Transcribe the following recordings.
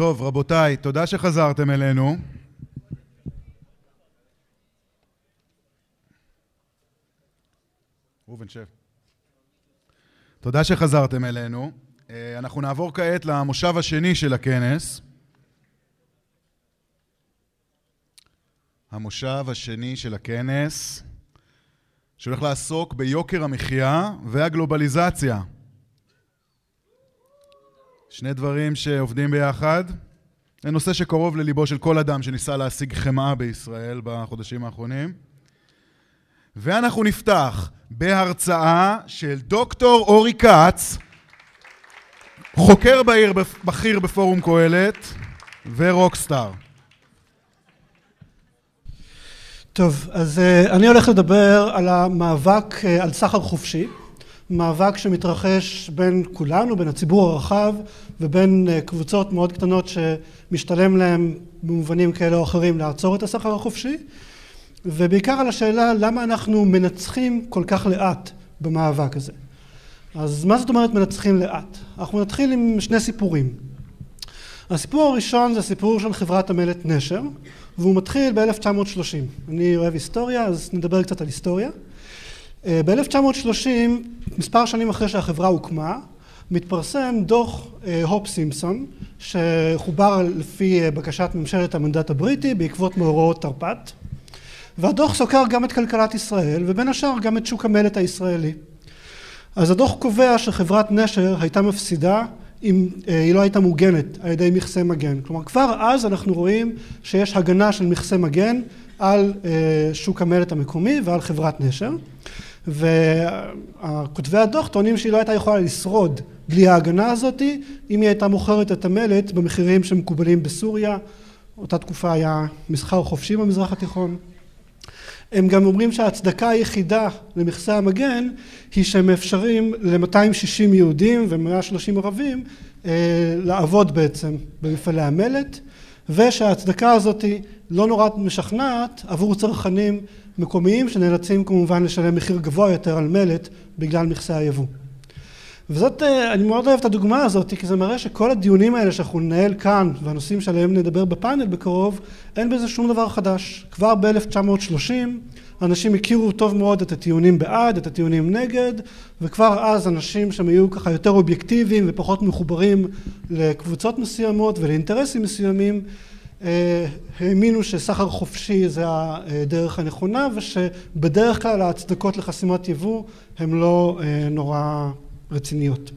טוב, רבותיי, תודה שחזרתם אלינו. ראובן, שב. תודה שחזרתם אלינו. אה, אנחנו נעבור כעת למושב השני של הכנס. המושב השני של הכנס, שהולך לעסוק ביוקר המחיה והגלובליזציה. שני דברים שעובדים ביחד. זה נושא שקרוב לליבו של כל אדם שניסה להשיג חמאה בישראל בחודשים האחרונים. ואנחנו נפתח בהרצאה של דוקטור אורי כץ, חוקר בעיר בכיר בפורום קהלת ורוקסטאר. טוב, אז uh, אני הולך לדבר על המאבק uh, על סחר חופשי, מאבק שמתרחש בין כולנו, בין הציבור הרחב ובין uh, קבוצות מאוד קטנות שמשתלם להם במובנים כאלה או אחרים לעצור את הסחר החופשי, ובעיקר על השאלה למה אנחנו מנצחים כל כך לאט במאבק הזה. אז מה זאת אומרת מנצחים לאט? אנחנו נתחיל עם שני סיפורים. הסיפור הראשון זה סיפור של חברת המלט נשר, והוא מתחיל ב-1930. אני אוהב היסטוריה, אז נדבר קצת על היסטוריה. אה, ב-1930, מספר שנים אחרי שהחברה הוקמה, מתפרסם דוח אה, הופ סימפסון, שחובר לפי אה, בקשת ממשלת המנדט הבריטי בעקבות מאורעות תרפ"ט, והדוח סוקר גם את כלכלת ישראל, ובין השאר גם את שוק המלט הישראלי. אז הדוח קובע שחברת נשר הייתה מפסידה אם אה, היא לא הייתה מוגנת על ידי מכסה מגן. כלומר כבר אז אנחנו רואים שיש הגנה של מכסה מגן על אה, שוק המלט המקומי ועל חברת נשר. וכותבי הדוח טוענים שהיא לא הייתה יכולה לשרוד בלי ההגנה הזאתי אם היא הייתה מוכרת את המלט במחירים שמקובלים בסוריה. אותה תקופה היה מסחר חופשי במזרח התיכון. הם גם אומרים שההצדקה היחידה למכסה המגן היא שהם מאפשרים ל-260 יהודים ו-130 ערבים אה, לעבוד בעצם במפעלי המלט ושההצדקה הזאת לא נורא משכנעת עבור צרכנים מקומיים שנאלצים כמובן לשלם מחיר גבוה יותר על מלט בגלל מכסה היבוא. וזאת, אה, אני מאוד אוהב את הדוגמה הזאת, כי זה מראה שכל הדיונים האלה שאנחנו ננהל כאן, והנושאים שעליהם נדבר בפאנל בקרוב, אין בזה שום דבר חדש. כבר ב-1930 אנשים הכירו טוב מאוד את הטיעונים בעד, את הטיעונים נגד, וכבר אז אנשים שהם היו ככה יותר אובייקטיביים ופחות מחוברים לקבוצות מסוימות ולאינטרסים מסוימים, האמינו שסחר חופשי זה הדרך הנכונה, ושבדרך כלל ההצדקות לחסימת יבוא הן לא אה, נורא רציניות.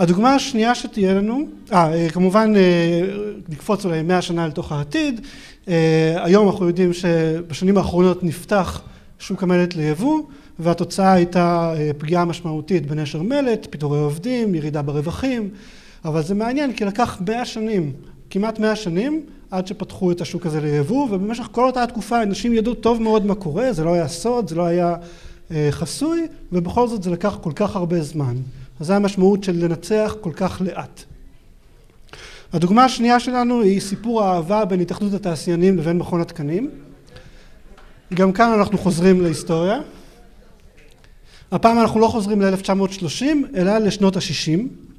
הדוגמה השנייה שתהיה לנו, אה, אה כמובן אה, נקפוץ אולי מאה שנה לתוך העתיד, אה, היום אנחנו יודעים שבשנים האחרונות נפתח שוק המלט ליבוא והתוצאה הייתה פגיעה משמעותית בנשר מלט, פיטורי עובדים, ירידה ברווחים, אבל זה מעניין כי לקח מאה שנים, כמעט מאה שנים, עד שפתחו את השוק הזה ליבוא ובמשך כל אותה התקופה אנשים ידעו טוב מאוד מה קורה, זה לא היה סוד, זה לא היה אה, חסוי, ובכל זאת זה לקח כל כך הרבה זמן. אז זו המשמעות של לנצח כל כך לאט. הדוגמה השנייה שלנו היא סיפור האהבה בין התאחדות התעשיינים לבין מכון התקנים. גם כאן אנחנו חוזרים להיסטוריה. הפעם אנחנו לא חוזרים ל-1930 אלא לשנות ה-60.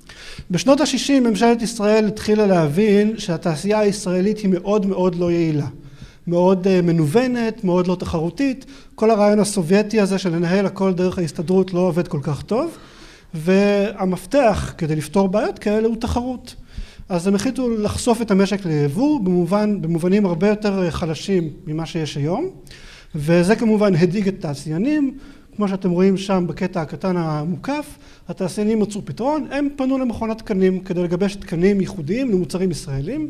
בשנות ה-60 ממשלת ישראל התחילה להבין שהתעשייה הישראלית היא מאוד מאוד לא יעילה. מאוד אה, מנוונת, מאוד לא תחרותית, כל הרעיון הסובייטי הזה של לנהל הכל דרך ההסתדרות לא עובד כל כך טוב, והמפתח כדי לפתור בעיות כאלה הוא תחרות. אז הם החליטו לחשוף את המשק ליבוא במובן, במובנים הרבה יותר חלשים ממה שיש היום, וזה כמובן הדאיג את התעשיינים, כמו שאתם רואים שם בקטע הקטן המוקף, התעשיינים מצאו פתרון, הם פנו למכון התקנים כדי לגבש תקנים ייחודיים למוצרים ישראלים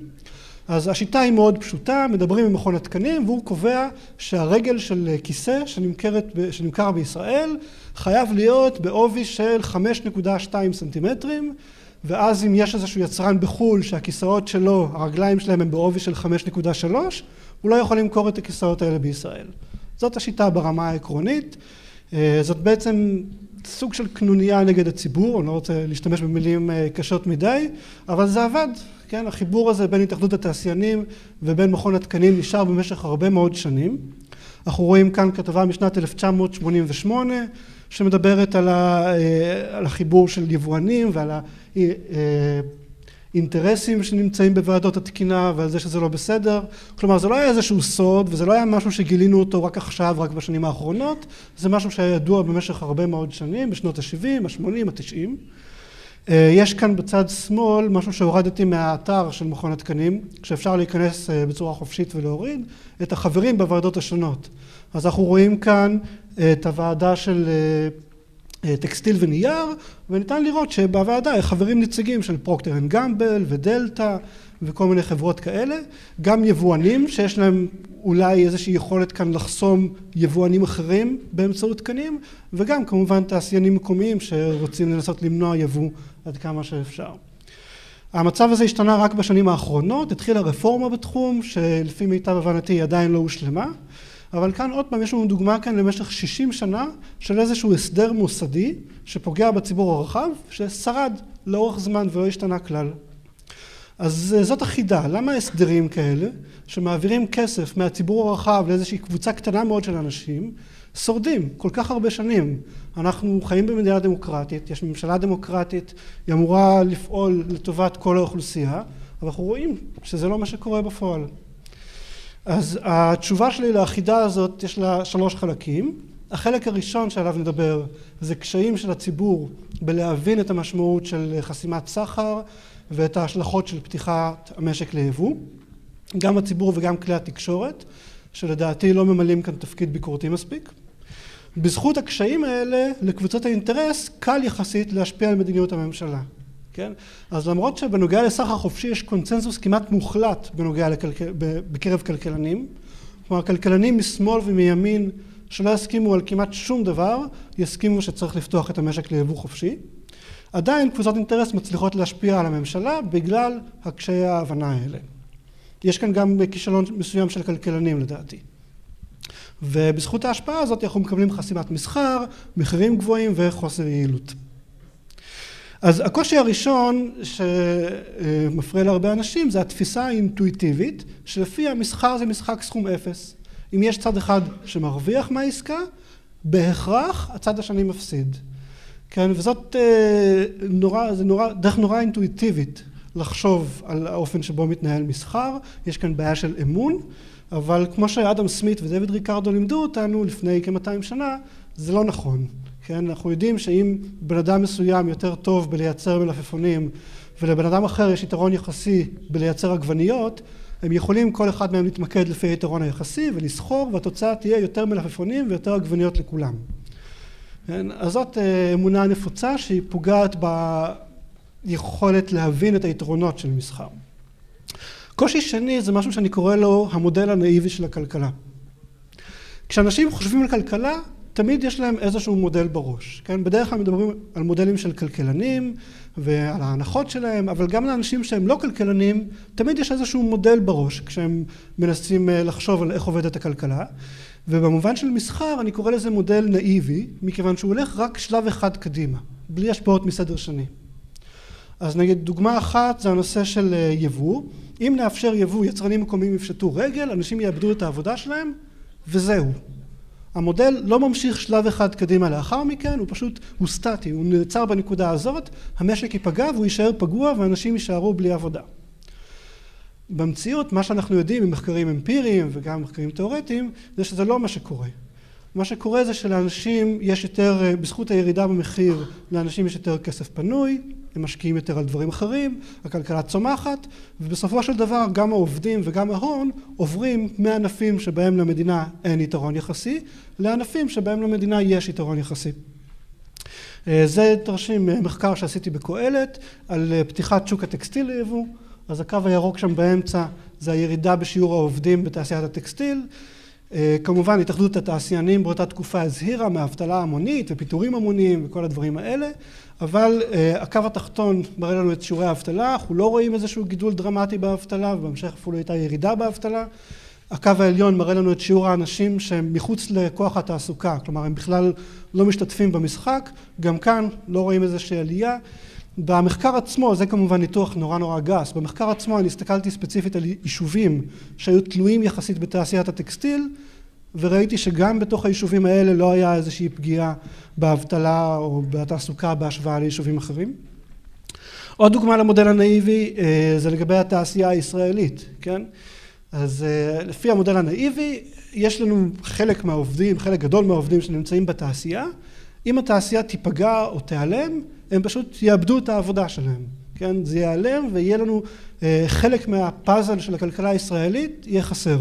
אז השיטה היא מאוד פשוטה, מדברים עם מכון התקנים והוא קובע שהרגל של כיסא שנמכרת, שנמכר בישראל חייב להיות בעובי של 5.2 סנטימטרים ואז אם יש איזשהו יצרן בחו"ל שהכיסאות שלו, הרגליים שלהם הם בעובי של 5.3 הוא לא יכול למכור את הכיסאות האלה בישראל. זאת השיטה ברמה העקרונית, זאת בעצם סוג של קנוניה נגד הציבור, אני לא רוצה להשתמש במילים אה, קשות מדי, אבל זה עבד, כן, החיבור הזה בין התאחדות התעשיינים ובין מכון התקנים נשאר במשך הרבה מאוד שנים. אנחנו רואים כאן כתבה משנת 1988 שמדברת על, ה, אה, על החיבור של יבואנים ועל אינטרסים שנמצאים בוועדות התקינה ועל זה שזה לא בסדר. כלומר, זה לא היה איזשהו סוד וזה לא היה משהו שגילינו אותו רק עכשיו, רק בשנים האחרונות, זה משהו שהיה ידוע במשך הרבה מאוד שנים, בשנות ה-70, ה-80, ה-90. יש כאן בצד שמאל משהו שהורדתי מהאתר של מכון התקנים, שאפשר להיכנס בצורה חופשית ולהוריד, את החברים בוועדות השונות. אז אנחנו רואים כאן את הוועדה של טקסטיל ונייר, וניתן לראות שבוועדה חברים נציגים של Procter & Gamble ודלתא וכל מיני חברות כאלה, גם יבואנים שיש להם אולי איזושהי יכולת כאן לחסום יבואנים אחרים באמצעות תקנים, וגם כמובן תעשיינים מקומיים שרוצים לנסות למנוע יבוא עד כמה שאפשר. המצב הזה השתנה רק בשנים האחרונות, התחילה רפורמה בתחום שלפי מיטב הבנתי עדיין לא הושלמה, אבל כאן עוד פעם יש לנו דוגמה כאן למשך 60 שנה של איזשהו הסדר מוסדי שפוגע בציבור הרחב, ששרד לאורך זמן ולא השתנה כלל. אז זאת החידה, למה הסדרים כאלה שמעבירים כסף מהציבור הרחב לאיזושהי קבוצה קטנה מאוד של אנשים שורדים כל כך הרבה שנים. אנחנו חיים במדינה דמוקרטית, יש ממשלה דמוקרטית, היא אמורה לפעול לטובת כל האוכלוסייה, אבל אנחנו רואים שזה לא מה שקורה בפועל. אז התשובה שלי לחידה הזאת יש לה שלוש חלקים. החלק הראשון שעליו נדבר זה קשיים של הציבור בלהבין את המשמעות של חסימת סחר ואת ההשלכות של פתיחת המשק ליבוא. גם הציבור וגם כלי התקשורת, שלדעתי לא ממלאים כאן תפקיד ביקורתי מספיק. בזכות הקשיים האלה לקבוצות האינטרס קל יחסית להשפיע על מדיניות הממשלה. כן? אז למרות שבנוגע לסחר חופשי יש קונצנזוס כמעט מוחלט בנוגע לכלכל... בקרב כלכלנים, כלומר כלכלנים משמאל ומימין שלא יסכימו על כמעט שום דבר, יסכימו שצריך לפתוח את המשק ליבוא חופשי. עדיין קבוצות אינטרס מצליחות להשפיע על הממשלה בגלל הקשיי ההבנה האלה. יש כאן גם כישלון מסוים של כלכלנים לדעתי. ובזכות ההשפעה הזאת אנחנו מקבלים חסימת מסחר, מחירים גבוהים וחוסר יעילות. אז הקושי הראשון שמפריע להרבה אנשים זה התפיסה האינטואיטיבית שלפי המסחר זה משחק סכום אפס. אם יש צד אחד שמרוויח מהעסקה, בהכרח הצד השני מפסיד. כן, וזאת נורא, זה נורא, דרך נורא אינטואיטיבית לחשוב על האופן שבו מתנהל מסחר, יש כאן בעיה של אמון, אבל כמו שאדם סמית ודויד ריקרדו לימדו אותנו לפני כ-200 שנה, זה לא נכון. כן, אנחנו יודעים שאם בן אדם מסוים יותר טוב בלייצר מלפפונים ולבן אדם אחר יש יתרון יחסי בלייצר עגבניות, הם יכולים כל אחד מהם להתמקד לפי היתרון היחסי ולסחור והתוצאה תהיה יותר מלפפונים ויותר עגבניות לכולם. כן, אז זאת אמונה נפוצה שהיא פוגעת ביכולת להבין את היתרונות של מסחר. קושי שני זה משהו שאני קורא לו המודל הנאיבי של הכלכלה. כשאנשים חושבים על כלכלה תמיד יש להם איזשהו מודל בראש, כן? בדרך כלל מדברים על מודלים של כלכלנים ועל ההנחות שלהם, אבל גם לאנשים שהם לא כלכלנים, תמיד יש איזשהו מודל בראש כשהם מנסים לחשוב על איך עובדת הכלכלה, ובמובן של מסחר אני קורא לזה מודל נאיבי, מכיוון שהוא הולך רק שלב אחד קדימה, בלי השפעות מסדר שני. אז נגיד דוגמה אחת זה הנושא של יבוא, אם נאפשר יבוא יצרנים מקומיים יפשטו רגל, אנשים יאבדו את העבודה שלהם וזהו. המודל לא ממשיך שלב אחד קדימה לאחר מכן, הוא פשוט, הוא סטטי, הוא נעצר בנקודה הזאת, המשק ייפגע והוא יישאר פגוע ואנשים יישארו בלי עבודה. במציאות מה שאנחנו יודעים ממחקרים אמפיריים וגם מחקרים תיאורטיים זה שזה לא מה שקורה. מה שקורה זה שלאנשים יש יותר, בזכות הירידה במחיר לאנשים יש יותר כסף פנוי, הם משקיעים יותר על דברים אחרים, הכלכלה צומחת ובסופו של דבר גם העובדים וגם ההון עוברים מענפים שבהם למדינה אין יתרון יחסי לענפים שבהם למדינה יש יתרון יחסי. זה תרשים מחקר שעשיתי בקהלת על פתיחת שוק הטקסטיל ליבוא, אז הקו הירוק שם באמצע זה הירידה בשיעור העובדים בתעשיית הטקסטיל כמובן התאחדות התעשיינים באותה תקופה הזהירה מאבטלה המונית ופיטורים המוניים וכל הדברים האלה אבל הקו התחתון מראה לנו את שיעורי האבטלה, אנחנו לא רואים איזשהו גידול דרמטי באבטלה ובהמשך אפילו הייתה ירידה באבטלה. הקו העליון מראה לנו את שיעור האנשים שהם מחוץ לכוח התעסוקה, כלומר הם בכלל לא משתתפים במשחק, גם כאן לא רואים איזושהי עלייה. במחקר עצמו, זה כמובן ניתוח נורא נורא גס, במחקר עצמו אני הסתכלתי ספציפית על יישובים שהיו תלויים יחסית בתעשיית הטקסטיל וראיתי שגם בתוך היישובים האלה לא היה איזושהי פגיעה באבטלה או בתעסוקה בהשוואה ליישובים אחרים. עוד דוגמה למודל הנאיבי זה לגבי התעשייה הישראלית, כן? אז לפי המודל הנאיבי יש לנו חלק מהעובדים, חלק גדול מהעובדים שנמצאים בתעשייה, אם התעשייה תיפגע או תיעלם, הם פשוט יאבדו את העבודה שלהם, כן? זה ייעלם ויהיה לנו חלק מהפאזל של הכלכלה הישראלית יהיה חסר.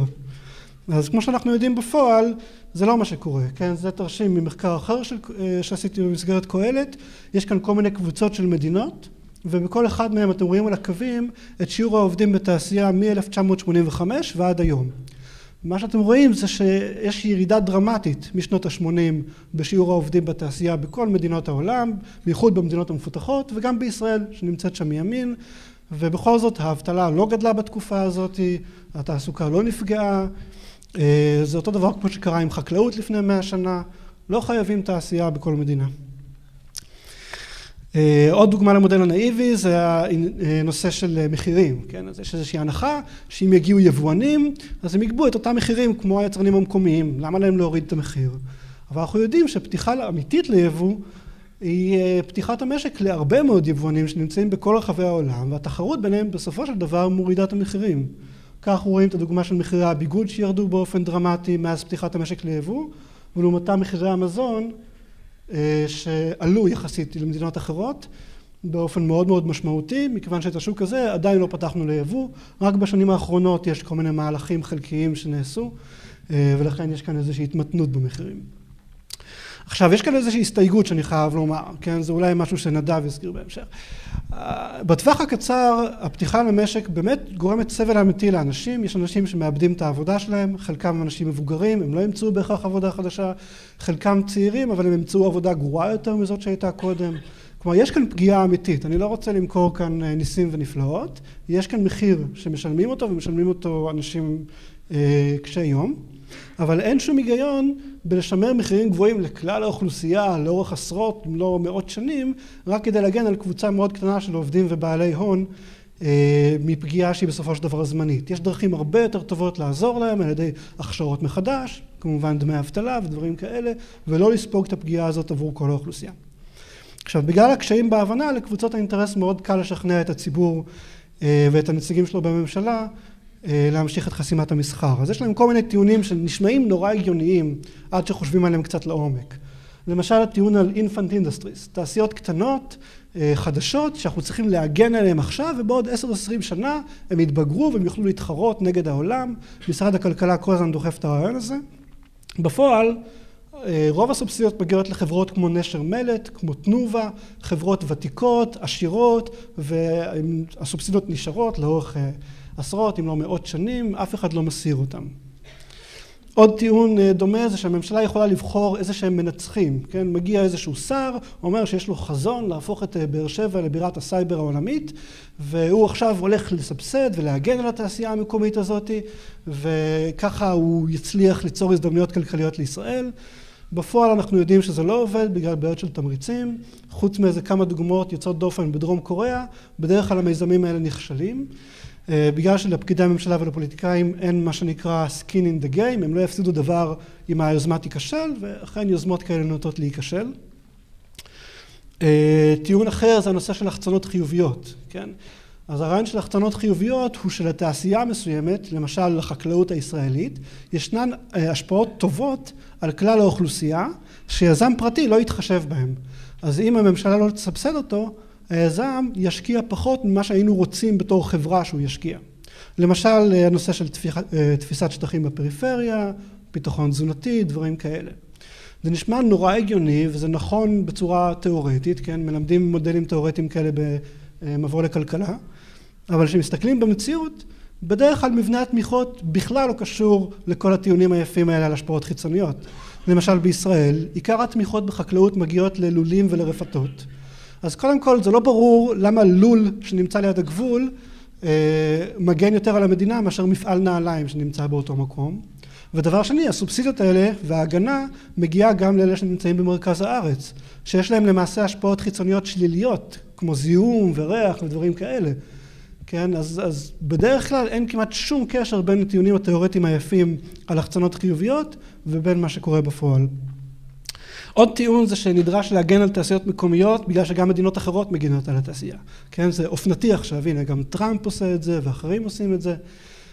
אז כמו שאנחנו יודעים בפועל, זה לא מה שקורה, כן? זה תרשים ממחקר אחר שעשיתי במסגרת קהלת, יש כאן כל מיני קבוצות של מדינות ובכל אחד מהם אתם רואים על הקווים את שיעור העובדים בתעשייה מ-1985 ועד היום. מה שאתם רואים זה שיש ירידה דרמטית משנות ה-80 בשיעור העובדים בתעשייה בכל מדינות העולם, בייחוד במדינות המפותחות וגם בישראל שנמצאת שם מימין. ובכל זאת האבטלה לא גדלה בתקופה הזאת, התעסוקה לא נפגעה, זה אותו דבר כמו שקרה עם חקלאות לפני מאה שנה, לא חייבים תעשייה בכל מדינה. עוד דוגמה למודל הנאיבי זה הנושא של מחירים, כן? אז יש איזושהי הנחה שאם יגיעו יבואנים אז הם יגבו את אותם מחירים כמו היצרנים המקומיים, למה להם להוריד את המחיר? אבל אנחנו יודעים שפתיחה אמיתית ליבוא היא פתיחת המשק להרבה מאוד יבואנים שנמצאים בכל רחבי העולם והתחרות ביניהם בסופו של דבר מורידה את המחירים. כך רואים את הדוגמה של מחירי הביגוד שירדו באופן דרמטי מאז פתיחת המשק ליבוא ולעומתם מחירי המזון שעלו יחסית למדינות אחרות באופן מאוד מאוד משמעותי מכיוון שאת השוק הזה עדיין לא פתחנו ליבוא רק בשנים האחרונות יש כל מיני מהלכים חלקיים שנעשו ולכן יש כאן איזושהי התמתנות במחירים. עכשיו יש כאן איזושהי הסתייגות שאני חייב לומר, כן? זה אולי משהו שנדב יזכיר בהמשך. בטווח הקצר הפתיחה למשק באמת גורמת סבל אמיתי לאנשים, יש אנשים שמאבדים את העבודה שלהם, חלקם אנשים מבוגרים, הם לא ימצאו בהכרח עבודה חדשה, חלקם צעירים אבל הם ימצאו עבודה גרועה יותר מזאת שהייתה קודם, כלומר יש כאן פגיעה אמיתית, אני לא רוצה למכור כאן ניסים ונפלאות, יש כאן מחיר שמשלמים אותו ומשלמים אותו אנשים קשי יום, אבל אין שום היגיון בלשמר מחירים גבוהים לכלל האוכלוסייה לאורך עשרות אם לא מאות שנים רק כדי להגן על קבוצה מאוד קטנה של עובדים ובעלי הון מפגיעה שהיא בסופו של דבר זמנית. יש דרכים הרבה יותר טובות לעזור להם על ידי הכשרות מחדש, כמובן דמי אבטלה ודברים כאלה ולא לספוג את הפגיעה הזאת עבור כל האוכלוסייה. עכשיו בגלל הקשיים בהבנה לקבוצות האינטרס מאוד קל לשכנע את הציבור ואת הנציגים שלו בממשלה להמשיך את חסימת המסחר. אז יש להם כל מיני טיעונים שנשמעים נורא הגיוניים עד שחושבים עליהם קצת לעומק. למשל הטיעון על infant industries, תעשיות קטנות חדשות שאנחנו צריכים להגן עליהן עכשיו ובעוד עשר עשרים שנה הם יתבגרו והם יוכלו להתחרות נגד העולם, משרד הכלכלה כל הזמן דוחף את הרעיון הזה. בפועל רוב הסובסידיות מגיעות לחברות כמו נשר מלט, כמו תנובה, חברות ותיקות, עשירות והסובסידיות נשארות לאורך עשרות אם לא מאות שנים, אף אחד לא מסיר אותם. עוד טיעון דומה זה שהממשלה יכולה לבחור איזה שהם מנצחים, כן? מגיע איזשהו שר, אומר שיש לו חזון להפוך את באר שבע לבירת הסייבר העולמית והוא עכשיו הולך לסבסד ולהגן על התעשייה המקומית הזאת וככה הוא יצליח ליצור הזדמנויות כלכליות לישראל. בפועל אנחנו יודעים שזה לא עובד בגלל בעיות של תמריצים, חוץ מאיזה כמה דוגמאות יוצאות דופן בדרום קוריאה, בדרך כלל המיזמים האלה נכשלים. בגלל שלפקידי הממשלה ולפוליטיקאים אין מה שנקרא skin in the game, הם לא יפסידו דבר אם היוזמה תיכשל ואכן יוזמות כאלה נוטות להיכשל. טיעון אחר זה הנושא של החצנות חיוביות, כן? אז הרעיון של החצנות חיוביות הוא שלתעשייה מסוימת, למשל לחקלאות הישראלית, ישנן השפעות טובות על כלל האוכלוסייה שיזם פרטי לא יתחשב בהם. אז אם הממשלה לא תסבסד אותו, היזם ישקיע פחות ממה שהיינו רוצים בתור חברה שהוא ישקיע. למשל הנושא של תפיסת שטחים בפריפריה, ביטחון תזונתי, דברים כאלה. זה נשמע נורא הגיוני וזה נכון בצורה תיאורטית, כן? מלמדים מודלים תיאורטיים כאלה במבוא לכלכלה, אבל כשמסתכלים במציאות, בדרך כלל מבנה התמיכות בכלל לא קשור לכל הטיעונים היפים האלה על השפעות חיצוניות. למשל בישראל, עיקר התמיכות בחקלאות מגיעות ללולים ולרפתות. אז קודם כל זה לא ברור למה לול שנמצא ליד הגבול מגן יותר על המדינה מאשר מפעל נעליים שנמצא באותו מקום. ודבר שני, הסובסידיות האלה וההגנה מגיעה גם לאלה שנמצאים במרכז הארץ, שיש להם למעשה השפעות חיצוניות שליליות, כמו זיהום וריח ודברים כאלה. כן, אז, אז בדרך כלל אין כמעט שום קשר בין הטיעונים התיאורטיים היפים על החצנות חיוביות ובין מה שקורה בפועל. עוד טיעון זה שנדרש להגן על תעשיות מקומיות בגלל שגם מדינות אחרות מגינות על התעשייה. כן, זה אופנתי עכשיו, הנה גם טראמפ עושה את זה ואחרים עושים את זה.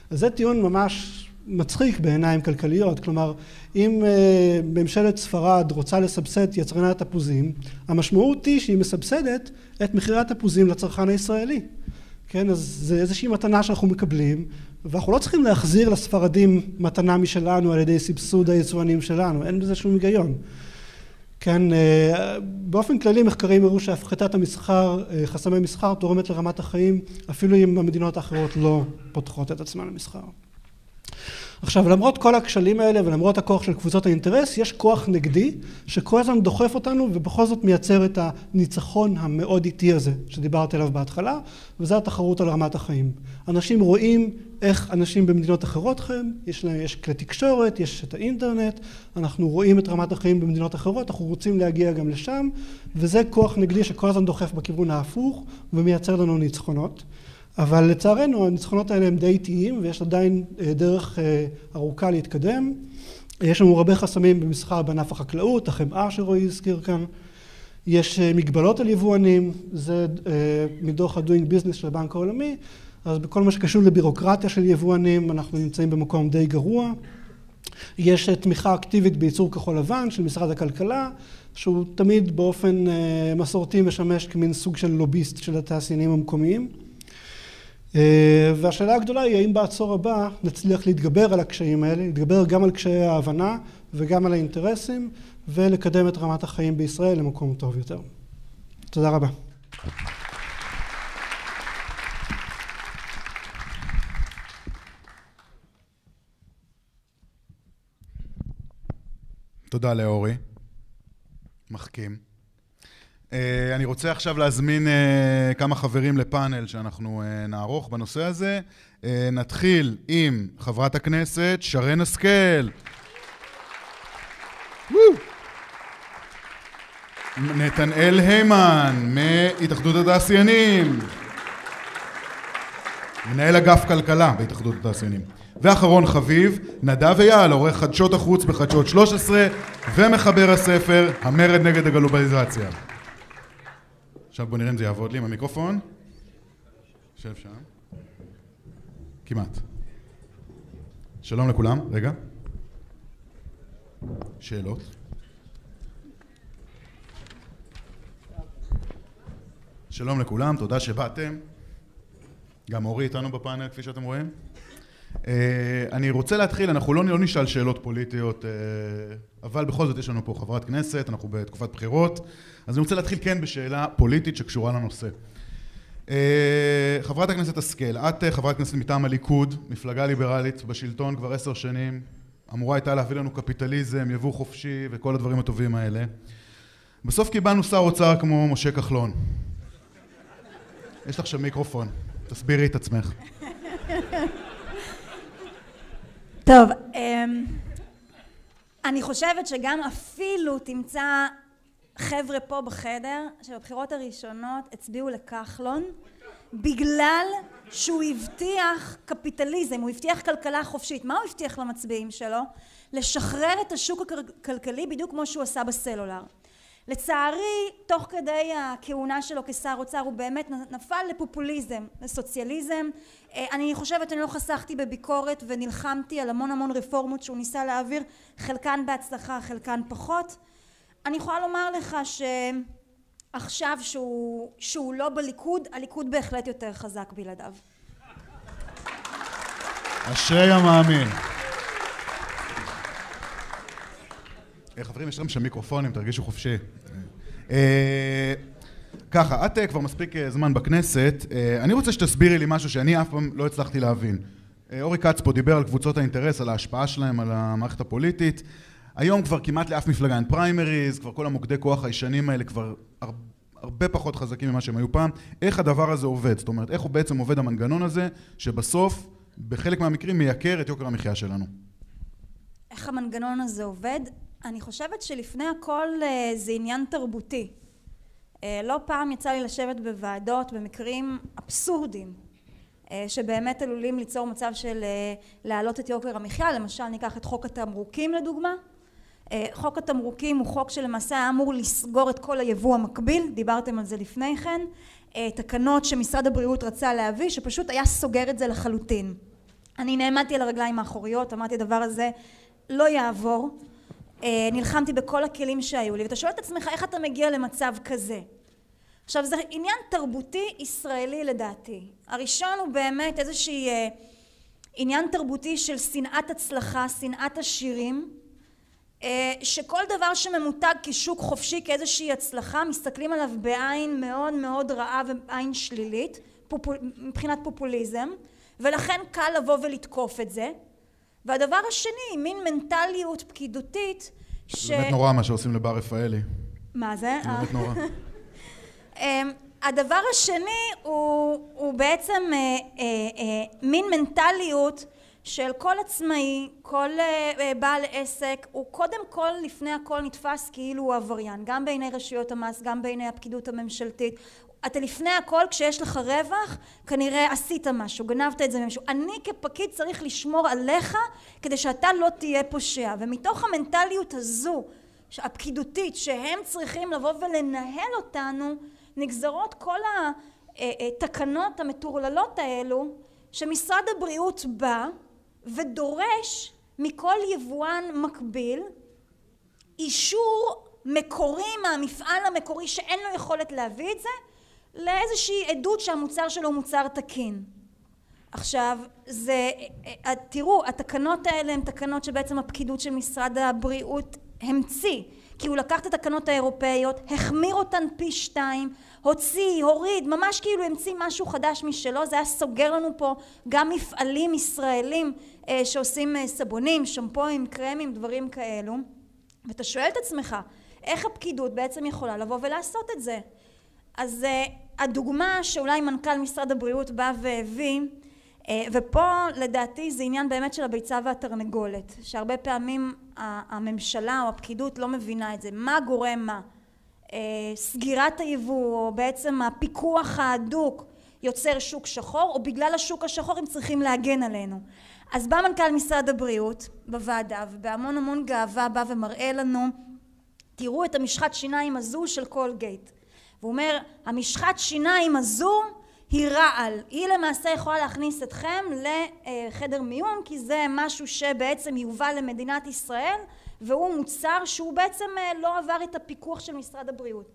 אז זה טיעון ממש מצחיק בעיניים כלכליות, כלומר אם אה, ממשלת ספרד רוצה לסבסד יצרני התפוזים, המשמעות היא שהיא מסבסדת את מחירי התפוזים לצרכן הישראלי. כן, אז זה איזושהי מתנה שאנחנו מקבלים, ואנחנו לא צריכים להחזיר לספרדים מתנה משלנו על ידי סבסוד היצואנים שלנו, אין בזה שום היגיון. כן, אה, באופן כללי מחקרים הראו שהפחתת המסחר, אה, חסמי מסחר תורמת לרמת החיים אפילו אם המדינות האחרות לא פותחות את עצמן למסחר. עכשיו למרות כל הכשלים האלה ולמרות הכוח של קבוצות האינטרס יש כוח נגדי שכל הזמן דוחף אותנו ובכל זאת מייצר את הניצחון המאוד איטי הזה שדיברתי עליו בהתחלה וזה התחרות על רמת החיים. אנשים רואים איך אנשים במדינות אחרות חיים, יש, יש כלי תקשורת, יש את האינטרנט, אנחנו רואים את רמת החיים במדינות אחרות, אנחנו רוצים להגיע גם לשם וזה כוח נגדי שכל הזמן דוחף בכיוון ההפוך ומייצר לנו ניצחונות. אבל לצערנו הניצחונות האלה הם די איטיים ויש עדיין אה, דרך אה, ארוכה להתקדם. יש לנו הרבה חסמים במסחר בענף החקלאות, החמאה שרועי הזכיר כאן. יש אה, מגבלות על יבואנים, זה מדוח ה-Doing Business של הבנק העולמי, אז בכל מה שקשור לבירוקרטיה של יבואנים אנחנו נמצאים במקום די גרוע. יש תמיכה אקטיבית בייצור כחול לבן של משרד הכלכלה, שהוא תמיד באופן מסורתי משמש כמין סוג של לוביסט של התעשיינים המקומיים. אה, והשאלה הגדולה היא האם בעצור הבא נצליח להתגבר על הקשיים האלה, להתגבר גם על קשיי ההבנה וגם על האינטרסים ולקדם את רמת החיים בישראל למקום טוב יותר. תודה רבה. תודה לאורי. מחכים. אה, אני רוצה עכשיו להזמין אה, כמה חברים לפאנל שאנחנו אה, נערוך בנושא הזה. נתחיל עם חברת הכנסת שרן השכל. נתנאל היימן מהתאחדות התעשיינים. מנהל אגף כלכלה בהתאחדות התעשיינים. ואחרון חביב, נדב אייל, עורך חדשות החוץ בחדשות 13 ומחבר הספר המרד נגד הגלובליזציה. עכשיו בוא נראה אם זה יעבוד לי עם המיקרופון. יושב שם. כמעט. שלום לכולם, רגע. שאלות? שלום לכולם, תודה שבאתם. גם אורי איתנו בפאנל כפי שאתם רואים. Uh, אני רוצה להתחיל, אנחנו לא, לא נשאל שאלות פוליטיות, uh, אבל בכל זאת יש לנו פה חברת כנסת, אנחנו בתקופת בחירות. אז אני רוצה להתחיל כן בשאלה פוליטית שקשורה לנושא. אה, חברת הכנסת השכל, את אה, חברת כנסת מטעם הליכוד, מפלגה ליברלית בשלטון כבר עשר שנים, אמורה הייתה להביא לנו קפיטליזם, יבוא חופשי וכל הדברים הטובים האלה. בסוף קיבלנו שר אוצר כמו משה כחלון. יש לך שם מיקרופון, תסבירי את עצמך. טוב, אמ, אני חושבת שגם אפילו תמצא חבר'ה פה בחדר שבבחירות הראשונות הצביעו לכחלון בגלל שהוא הבטיח קפיטליזם, הוא הבטיח כלכלה חופשית. מה הוא הבטיח למצביעים שלו? לשחרר את השוק הכלכלי בדיוק כמו שהוא עשה בסלולר. לצערי, תוך כדי הכהונה שלו כשר אוצר הוא באמת נפל לפופוליזם, לסוציאליזם. אה, אני חושבת, אני לא חסכתי בביקורת ונלחמתי על המון המון רפורמות שהוא ניסה להעביר, חלקן בהצלחה, חלקן פחות. אני יכולה לומר לך שעכשיו שהוא, שהוא לא בליכוד, הליכוד בהחלט יותר חזק בלעדיו. אשרי המאמין. אה, חברים, יש לכם שם מיקרופונים, תרגישו חופשי. אה, ככה, את אה, כבר מספיק זמן בכנסת, אני רוצה שתסבירי לי משהו שאני אף פעם לא הצלחתי להבין. אורי כץ פה דיבר על קבוצות האינטרס, על ההשפעה שלהם על המערכת הפוליטית. היום כבר כמעט לאף מפלגה אין פריימריז, כבר כל המוקדי כוח הישנים האלה כבר הרבה פחות חזקים ממה שהם היו פעם. איך הדבר הזה עובד? זאת אומרת, איך הוא בעצם עובד המנגנון הזה, שבסוף, בחלק מהמקרים, מייקר את יוקר המחיה שלנו? איך המנגנון הזה עובד? אני חושבת שלפני הכל אה, זה עניין תרבותי. אה, לא פעם יצא לי לשבת בוועדות במקרים אבסורדים אה, שבאמת עלולים ליצור מצב של להעלות את יוקר המחיה, למשל ניקח את חוק התמרוקים לדוגמה חוק התמרוקים הוא חוק שלמעשה היה אמור לסגור את כל היבוא המקביל, דיברתם על זה לפני כן, תקנות שמשרד הבריאות רצה להביא שפשוט היה סוגר את זה לחלוטין. אני נעמדתי על הרגליים האחוריות, אמרתי הדבר הזה לא יעבור, נלחמתי בכל הכלים שהיו לי ואתה שואל את עצמך איך אתה מגיע למצב כזה? עכשיו זה עניין תרבותי ישראלי לדעתי. הראשון הוא באמת איזושהי עניין תרבותי של שנאת הצלחה, שנאת עשירים שכל דבר שממותג כשוק חופשי כאיזושהי הצלחה מסתכלים עליו בעין מאוד מאוד רעה ועין שלילית מבחינת פופוליזם ולכן קל לבוא ולתקוף את זה. והדבר השני מין מנטליות פקידותית ש... זה באמת נורא מה שעושים לבר רפאלי. מה זה? זה באמת נורא. הדבר השני הוא, הוא בעצם אה, אה, אה, מין מנטליות של כל עצמאי, כל בעל עסק, הוא קודם כל לפני הכל נתפס כאילו הוא עבריין, גם בעיני רשויות המס, גם בעיני הפקידות הממשלתית. אתה לפני הכל כשיש לך רווח כנראה עשית משהו, גנבת את זה ממישהו. אני כפקיד צריך לשמור עליך כדי שאתה לא תהיה פושע ומתוך המנטליות הזו הפקידותית שהם צריכים לבוא ולנהל אותנו נגזרות כל התקנות המטורללות האלו שמשרד הבריאות בא ודורש מכל יבואן מקביל אישור מקורי מהמפעל המקורי שאין לו יכולת להביא את זה לאיזושהי עדות שהמוצר שלו הוא מוצר תקין. עכשיו זה תראו התקנות האלה הן תקנות שבעצם הפקידות של משרד הבריאות המציא כי הוא לקח את התקנות האירופאיות החמיר אותן פי שתיים הוציא הוריד ממש כאילו המציא משהו חדש משלו. זה היה סוגר לנו פה גם מפעלים ישראלים שעושים סבונים שמפוים קרמים דברים כאלו. ואתה שואל את עצמך איך הפקידות בעצם יכולה לבוא ולעשות את זה? אז הדוגמה שאולי מנכ"ל משרד הבריאות בא והביא ופה לדעתי זה עניין באמת של הביצה והתרנגולת שהרבה פעמים הממשלה או הפקידות לא מבינה את זה. מה גורם מה סגירת היבוא או בעצם הפיקוח ההדוק יוצר שוק שחור או בגלל השוק השחור הם צריכים להגן עלינו. אז בא מנכ"ל משרד הבריאות בוועדה ובהמון המון גאווה בא ומראה לנו תראו את המשחת שיניים הזו של קולגייט. והוא אומר המשחת שיניים הזו היא רעל. היא למעשה יכולה להכניס אתכם לחדר מיון כי זה משהו שבעצם יובא למדינת ישראל והוא מוצר שהוא בעצם לא עבר את הפיקוח של משרד הבריאות.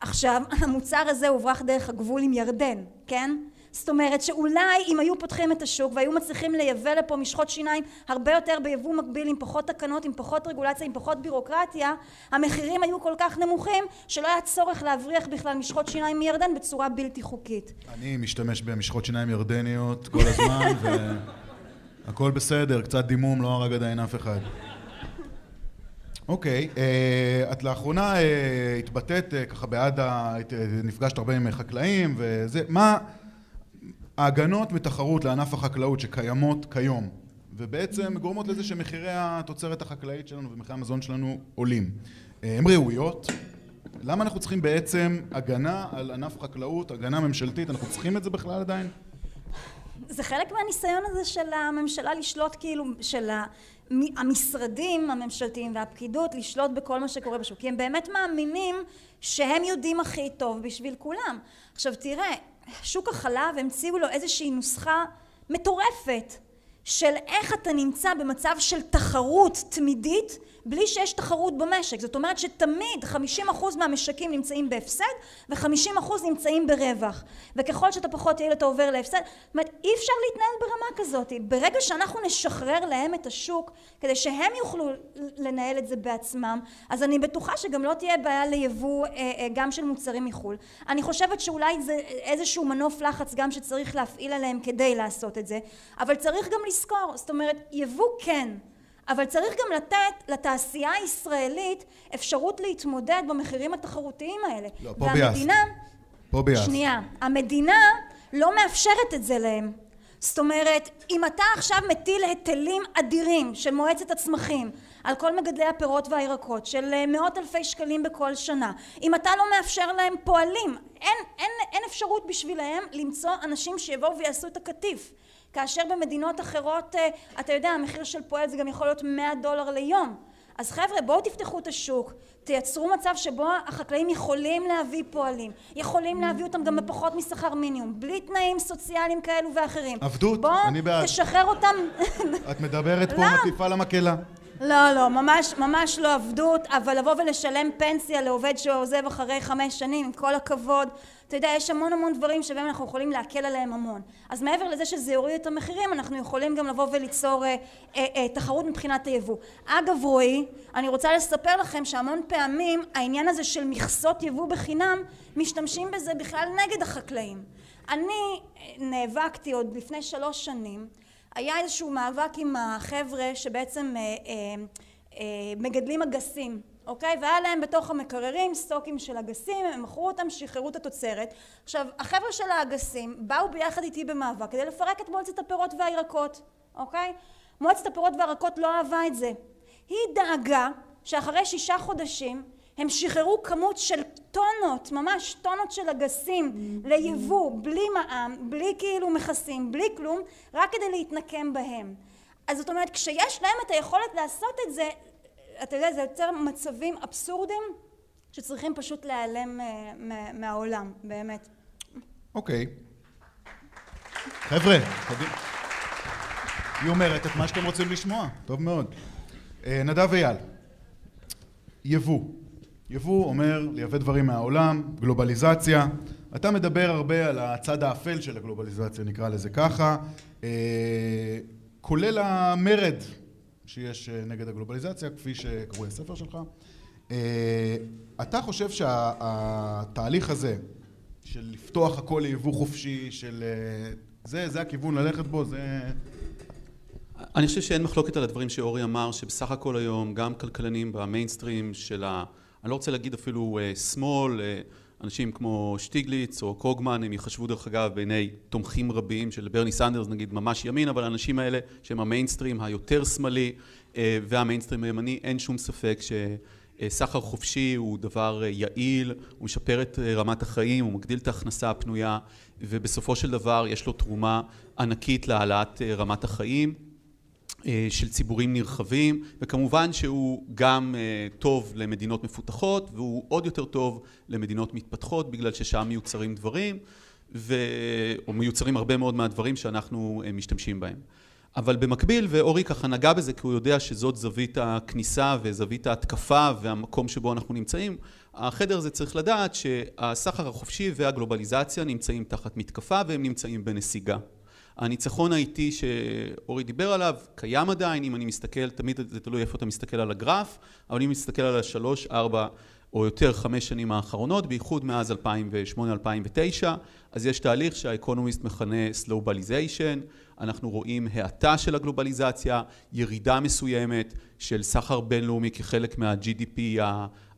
עכשיו המוצר הזה הוברח דרך הגבול עם ירדן כן? זאת אומרת שאולי אם היו פותחים את השוק והיו מצליחים לייבא לפה משחות שיניים הרבה יותר ביבוא מקביל עם פחות תקנות עם פחות רגולציה עם פחות בירוקרטיה המחירים היו כל כך נמוכים שלא היה צורך להבריח בכלל משחות שיניים מירדן בצורה בלתי חוקית. אני משתמש במשחות שיניים ירדניות כל הזמן והכל בסדר קצת דימום לא הרג עדיין אף אחד אוקיי את לאחרונה התבטאת ככה בעד נפגשת הרבה עם חקלאים וזה מה ההגנות מתחרות לענף החקלאות שקיימות כיום ובעצם גורמות לזה שמחירי התוצרת החקלאית שלנו ומחירי המזון שלנו עולים הן ראויות? למה אנחנו צריכים בעצם הגנה על ענף חקלאות, הגנה ממשלתית, אנחנו צריכים את זה בכלל עדיין? זה חלק מהניסיון הזה של הממשלה לשלוט כאילו של המשרדים הממשלתיים והפקידות לשלוט בכל מה שקורה בשוק כי הם באמת מאמינים שהם יודעים הכי טוב בשביל כולם. עכשיו תראה שוק החלב המציאו לו איזושהי נוסחה מטורפת של איך אתה נמצא במצב של תחרות תמידית בלי שיש תחרות במשק. זאת אומרת שתמיד חמישים אחוז מהמשקים נמצאים בהפסד וחמישים אחוז נמצאים ברווח. וככל שאתה פחות יעיל אתה עובר להפסד. זאת אומרת אי אפשר להתנהל ברמה כזאת. ברגע שאנחנו נשחרר להם את השוק כדי שהם יוכלו לנהל את זה בעצמם אז אני בטוחה שגם לא תהיה בעיה ליבוא גם של מוצרים מחו"ל. אני חושבת שאולי זה איזשהו מנוף לחץ גם שצריך להפעיל עליהם כדי לעשות את זה. אבל צריך גם לזכור זאת אומרת יבוא כן אבל צריך גם לתת לתעשייה הישראלית אפשרות להתמודד במחירים התחרותיים האלה. לא, פה והמדינה פה ביאס. שנייה. המדינה לא מאפשרת את זה להם. זאת אומרת אם אתה עכשיו מטיל היטלים אדירים של מועצת הצמחים על כל מגדלי הפירות והירקות של מאות אלפי שקלים בכל שנה אם אתה לא מאפשר להם פועלים אין, אין, אין אפשרות בשבילהם למצוא אנשים שיבואו ויעשו את הקטיף כאשר במדינות אחרות אתה יודע המחיר של פועל זה גם יכול להיות מאה דולר ליום אז חבר'ה בואו תפתחו את השוק, תייצרו מצב שבו החקלאים יכולים להביא פועלים, יכולים להביא אותם גם בפחות משכר מינימום, בלי תנאים סוציאליים כאלו ואחרים. עבדות, אני בעד. בואו תשחרר אותם. את מדברת פה לא. מטיפה למקהלה. לא, לא, ממש, ממש לא עבדות, אבל לבוא ולשלם פנסיה לעובד שעוזב אחרי חמש שנים, עם כל הכבוד, אתה יודע, יש המון המון דברים שבהם אנחנו יכולים להקל עליהם המון. אז מעבר לזה שזה יוריד את המחירים, אנחנו יכולים גם לבוא וליצור אה, אה, אה, תחרות מבחינת היבוא. אגב, רועי, אני רוצה לספר לכם שהמון פעמים העניין הזה של מכסות יבוא בחינם, משתמשים בזה בכלל נגד החקלאים. אני אה, נאבקתי עוד לפני שלוש שנים היה איזשהו מאבק עם החבר'ה שבעצם אה, אה, אה, מגדלים אגסים, אוקיי? והיה להם בתוך המקררים סטוקים של אגסים, הם מכרו אותם, שחררו את התוצרת. עכשיו, החבר'ה של האגסים באו ביחד איתי במאבק כדי לפרק את מועצת הפירות והירקות, אוקיי? מועצת הפירות והירקות לא אהבה את זה. היא דאגה שאחרי שישה חודשים הם שחררו כמות של טונות, ממש טונות של אגסים ליבוא, בלי מע"מ, בלי כאילו מכסים, בלי כלום, רק כדי להתנקם בהם. אז זאת אומרת, כשיש להם את היכולת לעשות את זה, אתה יודע, זה יוצר מצבים אבסורדים שצריכים פשוט להיעלם אה, מהעולם, באמת. אוקיי. חבר'ה, היא אומרת את מה שאתם רוצים לשמוע, טוב מאוד. אה, נדב אייל, יבוא. יבוא אומר לייבא דברים מהעולם, גלובליזציה. אתה מדבר הרבה על הצד האפל של הגלובליזציה, נקרא לזה ככה, אה, כולל המרד שיש אה, נגד הגלובליזציה, כפי שקראו הספר שלך. אה, אתה חושב שהתהליך הזה של לפתוח הכל ליבוא חופשי, של... זה, זה הכיוון ללכת בו, זה... אני חושב שאין מחלוקת על הדברים שאורי אמר, שבסך הכל היום גם כלכלנים במיינסטרים של ה... אני לא רוצה להגיד אפילו אה, שמאל, אה, אנשים כמו שטיגליץ או קרוגמן, הם יחשבו דרך אגב בעיני תומכים רבים של ברני סנדרס נגיד ממש ימין, אבל האנשים האלה שהם המיינסטרים היותר שמאלי אה, והמיינסטרים הימני, אין שום ספק שסחר חופשי הוא דבר יעיל, הוא משפר את רמת החיים, הוא מגדיל את ההכנסה הפנויה ובסופו של דבר יש לו תרומה ענקית להעלאת רמת החיים. אה, של ציבורים נרחבים וכמובן שהוא גם אה, טוב למדינות מפותחות והוא עוד יותר טוב למדינות מתפתחות בגלל ששם מיוצרים דברים ו... או מיוצרים הרבה מאוד מהדברים שאנחנו אה, משתמשים בהם. אבל במקביל, ואורי ככה נגע בזה כי הוא יודע שזאת זווית הכניסה וזווית ההתקפה והמקום שבו אנחנו נמצאים, החדר הזה צריך לדעת שהסחר החופשי והגלובליזציה נמצאים תחת מתקפה והם נמצאים בנסיגה. הניצחון האיטי שאורי דיבר עליו קיים עדיין, אם אני מסתכל, תמיד זה תלוי איפה אתה מסתכל על הגרף, אבל אם מסתכל על השלוש, ארבע או יותר חמש שנים האחרונות, בייחוד מאז 2008-2009, אז יש תהליך שהאקונומיסט מכנה slowbalization, אנחנו רואים האטה של הגלובליזציה, ירידה מסוימת של סחר בינלאומי כחלק מה-GDP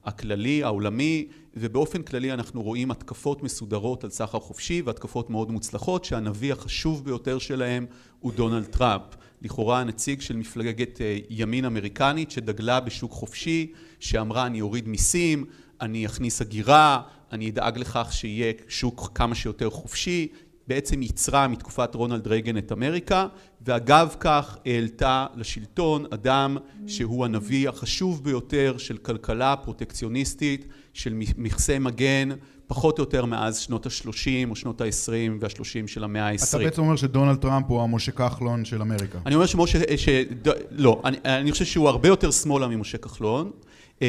הכללי, העולמי, ובאופן כללי אנחנו רואים התקפות מסודרות על סחר חופשי והתקפות מאוד מוצלחות שהנביא החשוב ביותר שלהם הוא דונלד טראמפ. לכאורה הנציג של מפלגת אה, ימין אמריקנית שדגלה בשוק חופשי, שאמרה אני אוריד מיסים, אני אכניס הגירה, אני אדאג לכך שיהיה שוק כמה שיותר חופשי, בעצם ייצרה מתקופת רונלד רייגן את אמריקה ואגב כך העלתה לשלטון אדם שהוא הנביא החשוב ביותר של כלכלה פרוטקציוניסטית של מכסי מגן פחות או יותר מאז שנות ה-30 או שנות ה-20 וה-30 של המאה ה-20. אתה בעצם אומר שדונלד טראמפ הוא המשה כחלון של אמריקה. אני אומר שמשה, ש... לא, אני, אני חושב שהוא הרבה יותר שמאלה ממשה כחלון אמ,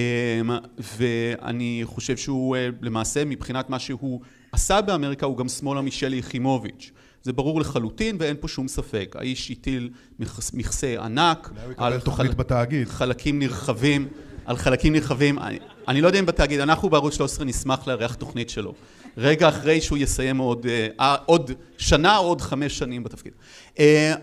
ואני חושב שהוא אה, למעשה מבחינת מה שהוא עשה באמריקה הוא גם שמאלה משלי יחימוביץ'. זה ברור לחלוטין ואין פה שום ספק. האיש הטיל מכסה ענק על חל... בתאגיד. חלקים נרחבים, על חלקים נרחבים. אני, אני לא יודע אם בתאגיד, אנחנו בערוץ 13 נשמח לארח תוכנית שלו. רגע אחרי שהוא יסיים עוד, אה, עוד שנה או עוד חמש שנים בתפקיד. אה,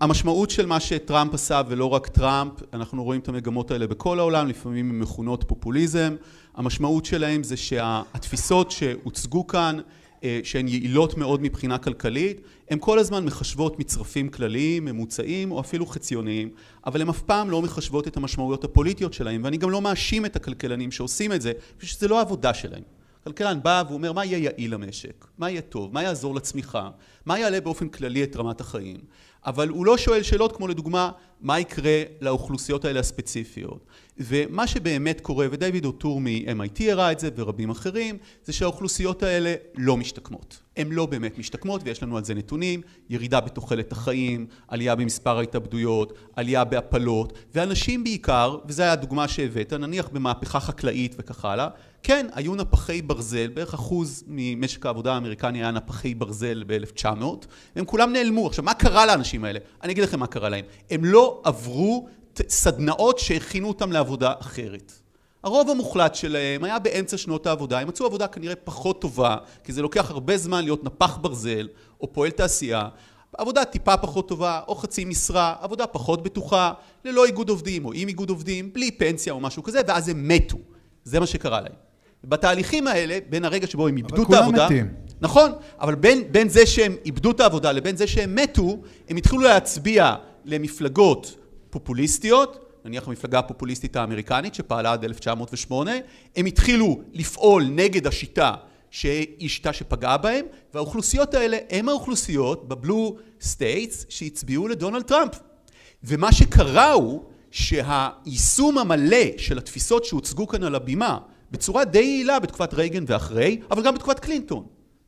המשמעות של מה שטראמפ עשה ולא רק טראמפ, אנחנו רואים את המגמות האלה בכל העולם, לפעמים הן מכונות פופוליזם. המשמעות שלהם זה שהתפיסות שהוצגו כאן אה, שהן יעילות מאוד מבחינה כלכלית, הן כל הזמן מחשבות מצרפים כלליים, ממוצעים או אפילו חציוניים, אבל הן אף פעם לא מחשבות את המשמעויות הפוליטיות שלהם, ואני גם לא מאשים את הכלכלנים שעושים את זה, פשוט שזה לא העבודה שלהם. כלכלן בא ואומר מה יהיה יעיל למשק, מה יהיה טוב, מה יעזור לצמיחה, מה יעלה באופן כללי את רמת החיים. אבל הוא לא שואל שאלות כמו לדוגמה, מה יקרה לאוכלוסיות האלה הספציפיות. ומה שבאמת קורה, ודייוויד אוטור מ-MIT הראה את זה ורבים אחרים, זה שהאוכלוסיות האלה לא משתקמות. הן לא באמת משתקמות ויש לנו על זה נתונים, ירידה בתוחלת החיים, עלייה במספר ההתאבדויות, עלייה בהפלות, ואנשים בעיקר, וזו הייתה הדוגמה שהבאת, נניח במהפכה חקלאית וכך הלאה, כן, היו נפחי ברזל, בערך אחוז ממשק העבודה האמריקני היה נפחי ברזל ב-1900, הם כולם נעלמו. עכשיו, מה קרה לאנשים האלה? אני אגיד לכם מה קרה להם. הם לא עברו סדנאות שהכינו אותם לעבודה אחרת. הרוב המוחלט שלהם היה באמצע שנות העבודה, הם מצאו עבודה כנראה פחות טובה, כי זה לוקח הרבה זמן להיות נפח ברזל או פועל תעשייה, עבודה טיפה פחות טובה או חצי משרה, עבודה פחות בטוחה, ללא איגוד עובדים או עם איגוד עובדים, בלי פנסיה או משהו כזה, ואז הם מתו. זה מה שקרה להם. בתהליכים האלה, בין הרגע שבו הם איבדו את העבודה... אבל כולם מתים. נכון, אבל בין, בין זה שהם איבדו את העבודה לבין זה שהם מתו, הם התחילו להצביע למפלגות פופוליסטיות, נניח המפלגה הפופוליסטית האמריקנית שפעלה עד 1908, הם התחילו לפעול נגד השיטה שהיא שיטה שפגעה בהם, והאוכלוסיות האלה הם האוכלוסיות ב blue states שהצביעו לדונלד טראמפ. ומה שקרה הוא שהיישום המלא של התפיסות שהוצגו כאן על הבימה בצורה די יעילה בתקופת רייגן ואחרי, אבל גם בתקופת קלינטון,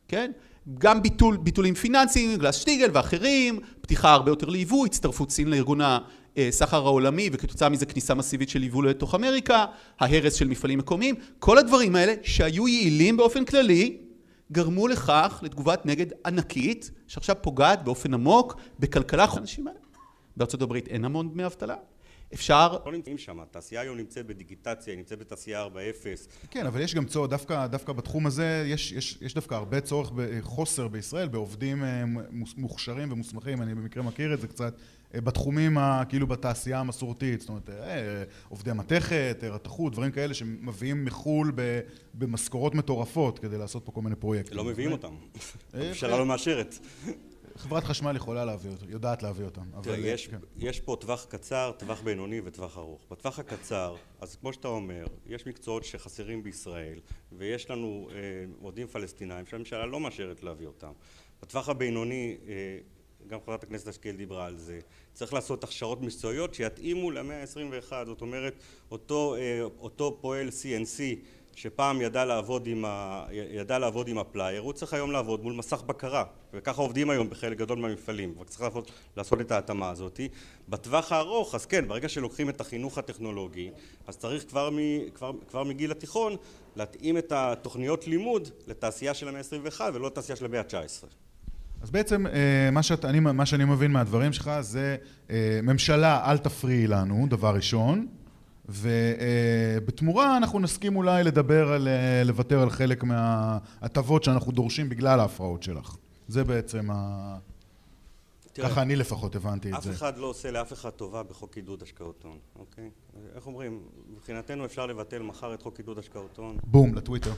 כן? גם ביטול, ביטולים פיננסיים, גלס שטיגל ואחרים, פתיחה הרבה יותר ליבוא, הצטרפות סין לארגון הסחר העולמי וכתוצאה מזה כניסה מסיבית של יבוא לתוך אמריקה, ההרס של מפעלים מקומיים, כל הדברים האלה שהיו יעילים באופן כללי, גרמו לכך לתגובת נגד ענקית, שעכשיו פוגעת באופן עמוק בכלכלה האנשים האלה. בארצות הברית אין המון דמי אבטלה. אפשר... לא נמצאים שם, התעשייה היום נמצאת בדיגיטציה, היא נמצאת בתעשייה 4.0. כן, אבל יש גם צורך, דווקא, דווקא בתחום הזה, יש, יש, יש דווקא הרבה צורך, חוסר בישראל, בעובדים אה, מוכשרים ומוסמכים, אני במקרה מכיר את זה קצת, אה, בתחומים, ה, כאילו בתעשייה המסורתית, זאת אומרת, אה, עובדי מתכת, רתכות, דברים כאלה שמביאים מחו"ל במשכורות מטורפות כדי לעשות פה כל מיני פרויקטים. לא מביאים אותם, הממשלה לא מאשרת. חברת חשמל יכולה להביא אותם, יודעת להביא אותם. תראה. יש, כן. יש פה טווח קצר, טווח בינוני וטווח ארוך. בטווח הקצר, אז כמו שאתה אומר, יש מקצועות שחסרים בישראל, ויש לנו אה, עובדים פלסטינאים שהממשלה לא מאשרת להביא אותם. בטווח הבינוני, אה, גם חברת הכנסת השכל דיברה על זה, צריך לעשות הכשרות מקצועיות שיתאימו למאה ה-21, זאת אומרת, אותו, אה, אותו פועל CNC שפעם ידע לעבוד עם, ה... ידע לעבוד עם הפלייר, הוא צריך היום לעבוד מול מסך בקרה, וככה עובדים היום בחלק גדול מהמפעלים, וצריך לעבוד, לעשות את ההתאמה הזאת. בטווח הארוך, אז כן, ברגע שלוקחים את החינוך הטכנולוגי, אז צריך כבר, מ... כבר... כבר מגיל התיכון להתאים את התוכניות לימוד לתעשייה של המאה ה-21 ולא לתעשייה של המאה ה-19. אז בעצם אה, מה, שאת, אני, מה שאני מבין מהדברים שלך זה אה, ממשלה אל תפריעי לנו, דבר ראשון, ובתמורה אנחנו נסכים אולי לדבר על, לוותר על חלק מההטבות שאנחנו דורשים בגלל ההפרעות שלך. זה בעצם ה... תראה, ככה אני לפחות הבנתי את זה. אף אחד לא עושה לאף אחד טובה בחוק עידוד השקעות הון, אוקיי? איך אומרים? מבחינתנו אפשר לבטל מחר את חוק עידוד השקעות הון. בום, לטוויטר.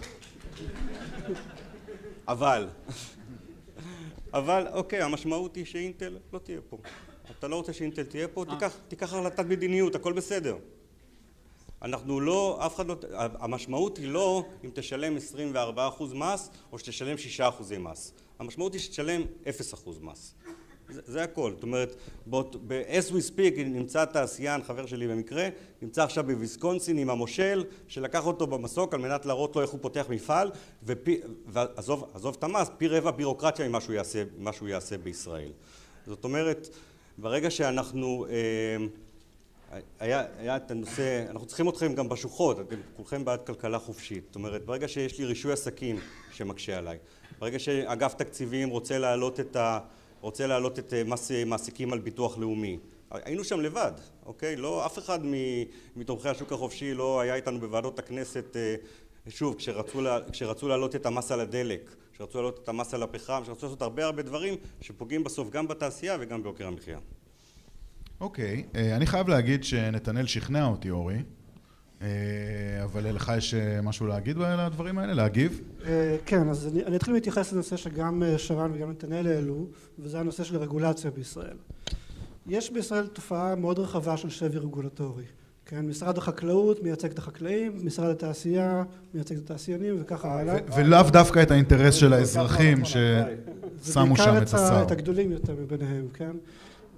אבל, אבל אוקיי, המשמעות היא שאינטל לא תהיה פה. אתה לא רוצה שאינטל תהיה פה, תיקח, תיקח החלטת מדיניות, הכל בסדר. אנחנו לא, אף אחד לא, המשמעות היא לא אם תשלם 24% מס או שתשלם 6% מס. המשמעות היא שתשלם 0% מס. זה, זה הכל. זאת אומרת, ב-as we speak נמצא תעשיין, חבר שלי במקרה, נמצא עכשיו בוויסקונסין עם המושל, שלקח אותו במסוק על מנת להראות לו איך הוא פותח מפעל, ופי, ועזוב את המס, פי רבע בירוקרטיה ממה שהוא יעשה, שהוא יעשה בישראל. זאת אומרת, ברגע שאנחנו אה, היה, היה את הנושא, אנחנו צריכים אתכם גם בשוחות, אתם כולכם בעד כלכלה חופשית, זאת אומרת ברגע שיש לי רישוי עסקים שמקשה עליי, ברגע שאגף תקציבים רוצה להעלות את, ה, רוצה להעלות את אה, מס מעסיקים על ביטוח לאומי, היינו שם לבד, אוקיי? לא, אף אחד מתומכי השוק החופשי לא היה איתנו בוועדות הכנסת, אה, שוב, כשרצו, לה, כשרצו להעלות את המס על הדלק, כשרצו להעלות את המס על הפחם, כשרצו לעשות הרבה הרבה דברים שפוגעים בסוף גם בתעשייה וגם ביוקר המחיה. אוקיי, okay. אה, אני חייב להגיד שנתנאל שכנע אותי, אורי. אה, אבל לך יש אה, משהו להגיד על הדברים האלה? להגיב? כן, אז אני, אני אתחיל להתייחס לנושא שגם שרן וגם נתנאל העלו, וזה הנושא של הרגולציה בישראל. יש בישראל תופעה מאוד רחבה של שבי רגולטורי. כן, משרד החקלאות מייצג את החקלאים, משרד התעשייה מייצג את התעשיינים וככה הלאה. ולאו דווקא את האינטרס של האזרחים ששמו שם את השר. ובעיקר את הגדולים יותר מביניהם, כן?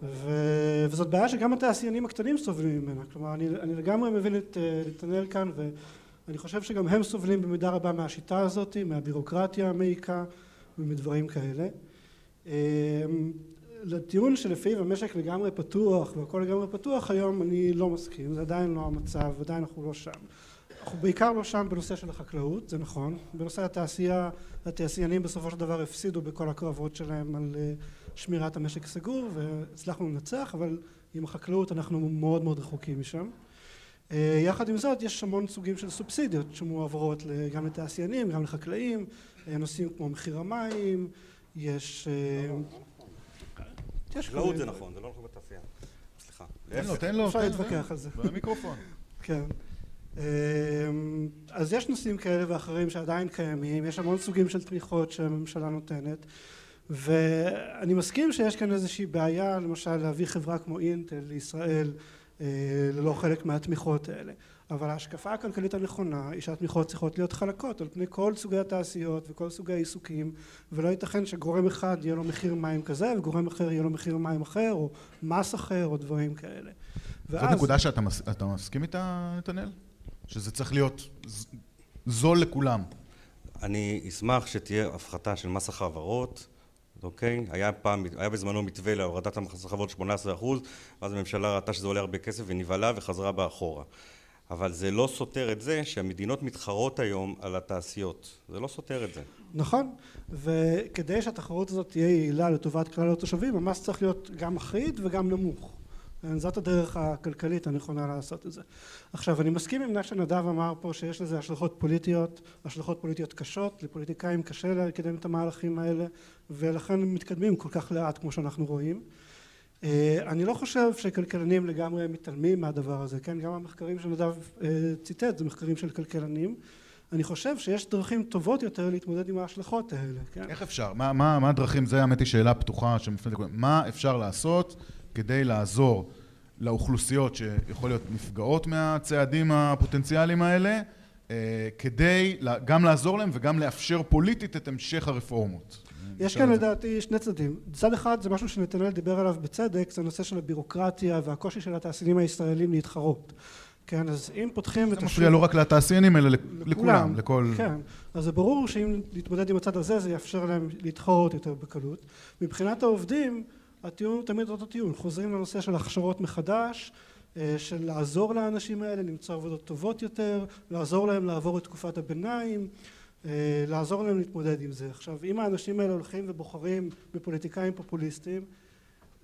ו- וזאת בעיה שגם התעשיינים הקטנים סובלים ממנה, כלומר אני, אני לגמרי מבין את אה, נתנאל כאן ואני חושב שגם הם סובלים במידה רבה מהשיטה הזאת, מהבירוקרטיה המעיקה ומדברים כאלה. אה, לטיעון שלפיו המשק לגמרי פתוח והכל לגמרי פתוח היום אני לא מסכים, זה עדיין לא המצב, עדיין אנחנו לא שם. אנחנו בעיקר לא שם בנושא של החקלאות, זה נכון, בנושא התעשייה, התעשיינים בסופו של דבר הפסידו בכל הקרבות שלהם על אה, שמירת המשק סגור והצלחנו לנצח, אבל עם החקלאות אנחנו מאוד מאוד רחוקים משם. אה, יחד עם זאת יש המון סוגים של סובסידיות שמועברות גם לתעשיינים, גם לחקלאים, אה, נושאים כמו מחיר המים, יש... חקלאות זה נכון, זה לא נכון בתעשייה. סליחה. תן לו, תן לו. אפשר להתווכח על זה. במיקרופון. כן. אמ, אז יש נושאים כאלה ואחרים שעדיין קיימים, יש המון סוגים של תמיכות שהממשלה נותנת ואני מסכים שיש כאן איזושהי בעיה למשל להביא חברה כמו אינטל לישראל אה, ללא חלק מהתמיכות האלה אבל ההשקפה הכלכלית הנכונה היא שהתמיכות צריכות להיות חלקות על פני כל סוגי התעשיות וכל סוגי העיסוקים ולא ייתכן שגורם אחד יהיה לו מחיר מים כזה וגורם אחר יהיה לו מחיר מים אחר או מס אחר או דברים כאלה. זאת נקודה שאתה מסכים איתה נתנאל? שזה צריך להיות זול לכולם. אני אשמח שתהיה הפחתה של מס החברות, אוקיי? היה פעם, היה בזמנו מתווה להורדת החברות 18 אחוז, ואז הממשלה ראתה שזה עולה הרבה כסף ונבהלה וחזרה באחורה. אבל זה לא סותר את זה שהמדינות מתחרות היום על התעשיות. זה לא סותר את זה. נכון, וכדי שהתחרות הזאת תהיה יעילה לטובת כלל התושבים, המס צריך להיות גם אחיד וגם נמוך. זאת הדרך הכלכלית הנכונה לעשות את זה. עכשיו אני מסכים עם מה שנדב אמר פה שיש לזה השלכות פוליטיות, השלכות פוליטיות קשות, לפוליטיקאים קשה לקדם את המהלכים האלה ולכן הם מתקדמים כל כך לאט כמו שאנחנו רואים. אה, אני לא חושב שכלכלנים לגמרי מתעלמים מהדבר הזה, כן? גם המחקרים שנדב אה, ציטט זה מחקרים של כלכלנים. אני חושב שיש דרכים טובות יותר להתמודד עם ההשלכות האלה, כן? איך אפשר? מה, מה, מה הדרכים? זה האמת היא שאלה פתוחה שמופנית לכולם. מה אפשר לעשות כדי לעזור לאוכלוסיות שיכול להיות נפגעות מהצעדים הפוטנציאליים האלה אה, כדי גם לעזור להם וגם לאפשר פוליטית את המשך הרפורמות. יש כאן לדעתי שני צדדים. צד אחד זה משהו שנתנאל דיבר עליו בצדק, זה הנושא של הבירוקרטיה והקושי של התעשיינים הישראלים להתחרות. כן, אז אם פותחים את השוק... זה מפריע לא רק לתעשיינים, אלא לכולם, לכל... כן, אז זה ברור שאם נתמודד עם הצד הזה, זה יאפשר להם להתחרות יותר בקלות. מבחינת העובדים, הטיעון הוא תמיד אותו טיעון, חוזרים לנושא של הכשרות מחדש, אה, של לעזור לאנשים האלה למצוא עבודות טובות יותר, לעזור להם לעבור את תקופת הביניים, לעזור להם להתמודד עם זה. עכשיו אם האנשים האלה הולכים ובוחרים בפוליטיקאים פופוליסטיים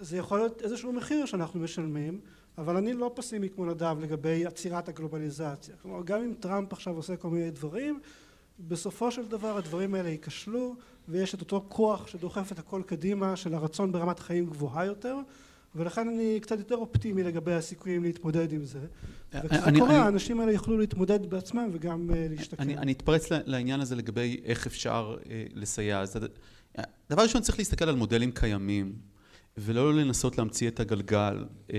זה יכול להיות איזשהו מחיר שאנחנו משלמים אבל אני לא פסימי כמו נדב לגבי עצירת הגלובליזציה. כלומר גם אם טראמפ עכשיו עושה כל מיני דברים בסופו של דבר הדברים האלה ייכשלו ויש את אותו כוח שדוחף את הכל קדימה של הרצון ברמת חיים גבוהה יותר ולכן אני קצת יותר אופטימי לגבי הסיכויים להתמודד עם זה וכשזה קורה האנשים האלה יוכלו להתמודד בעצמם וגם אה, להשתקם. אני אתפרץ לעניין הזה לגבי איך אפשר אה, לסייע. דבר ראשון צריך להסתכל על מודלים קיימים ולא לנסות להמציא את הגלגל. אה,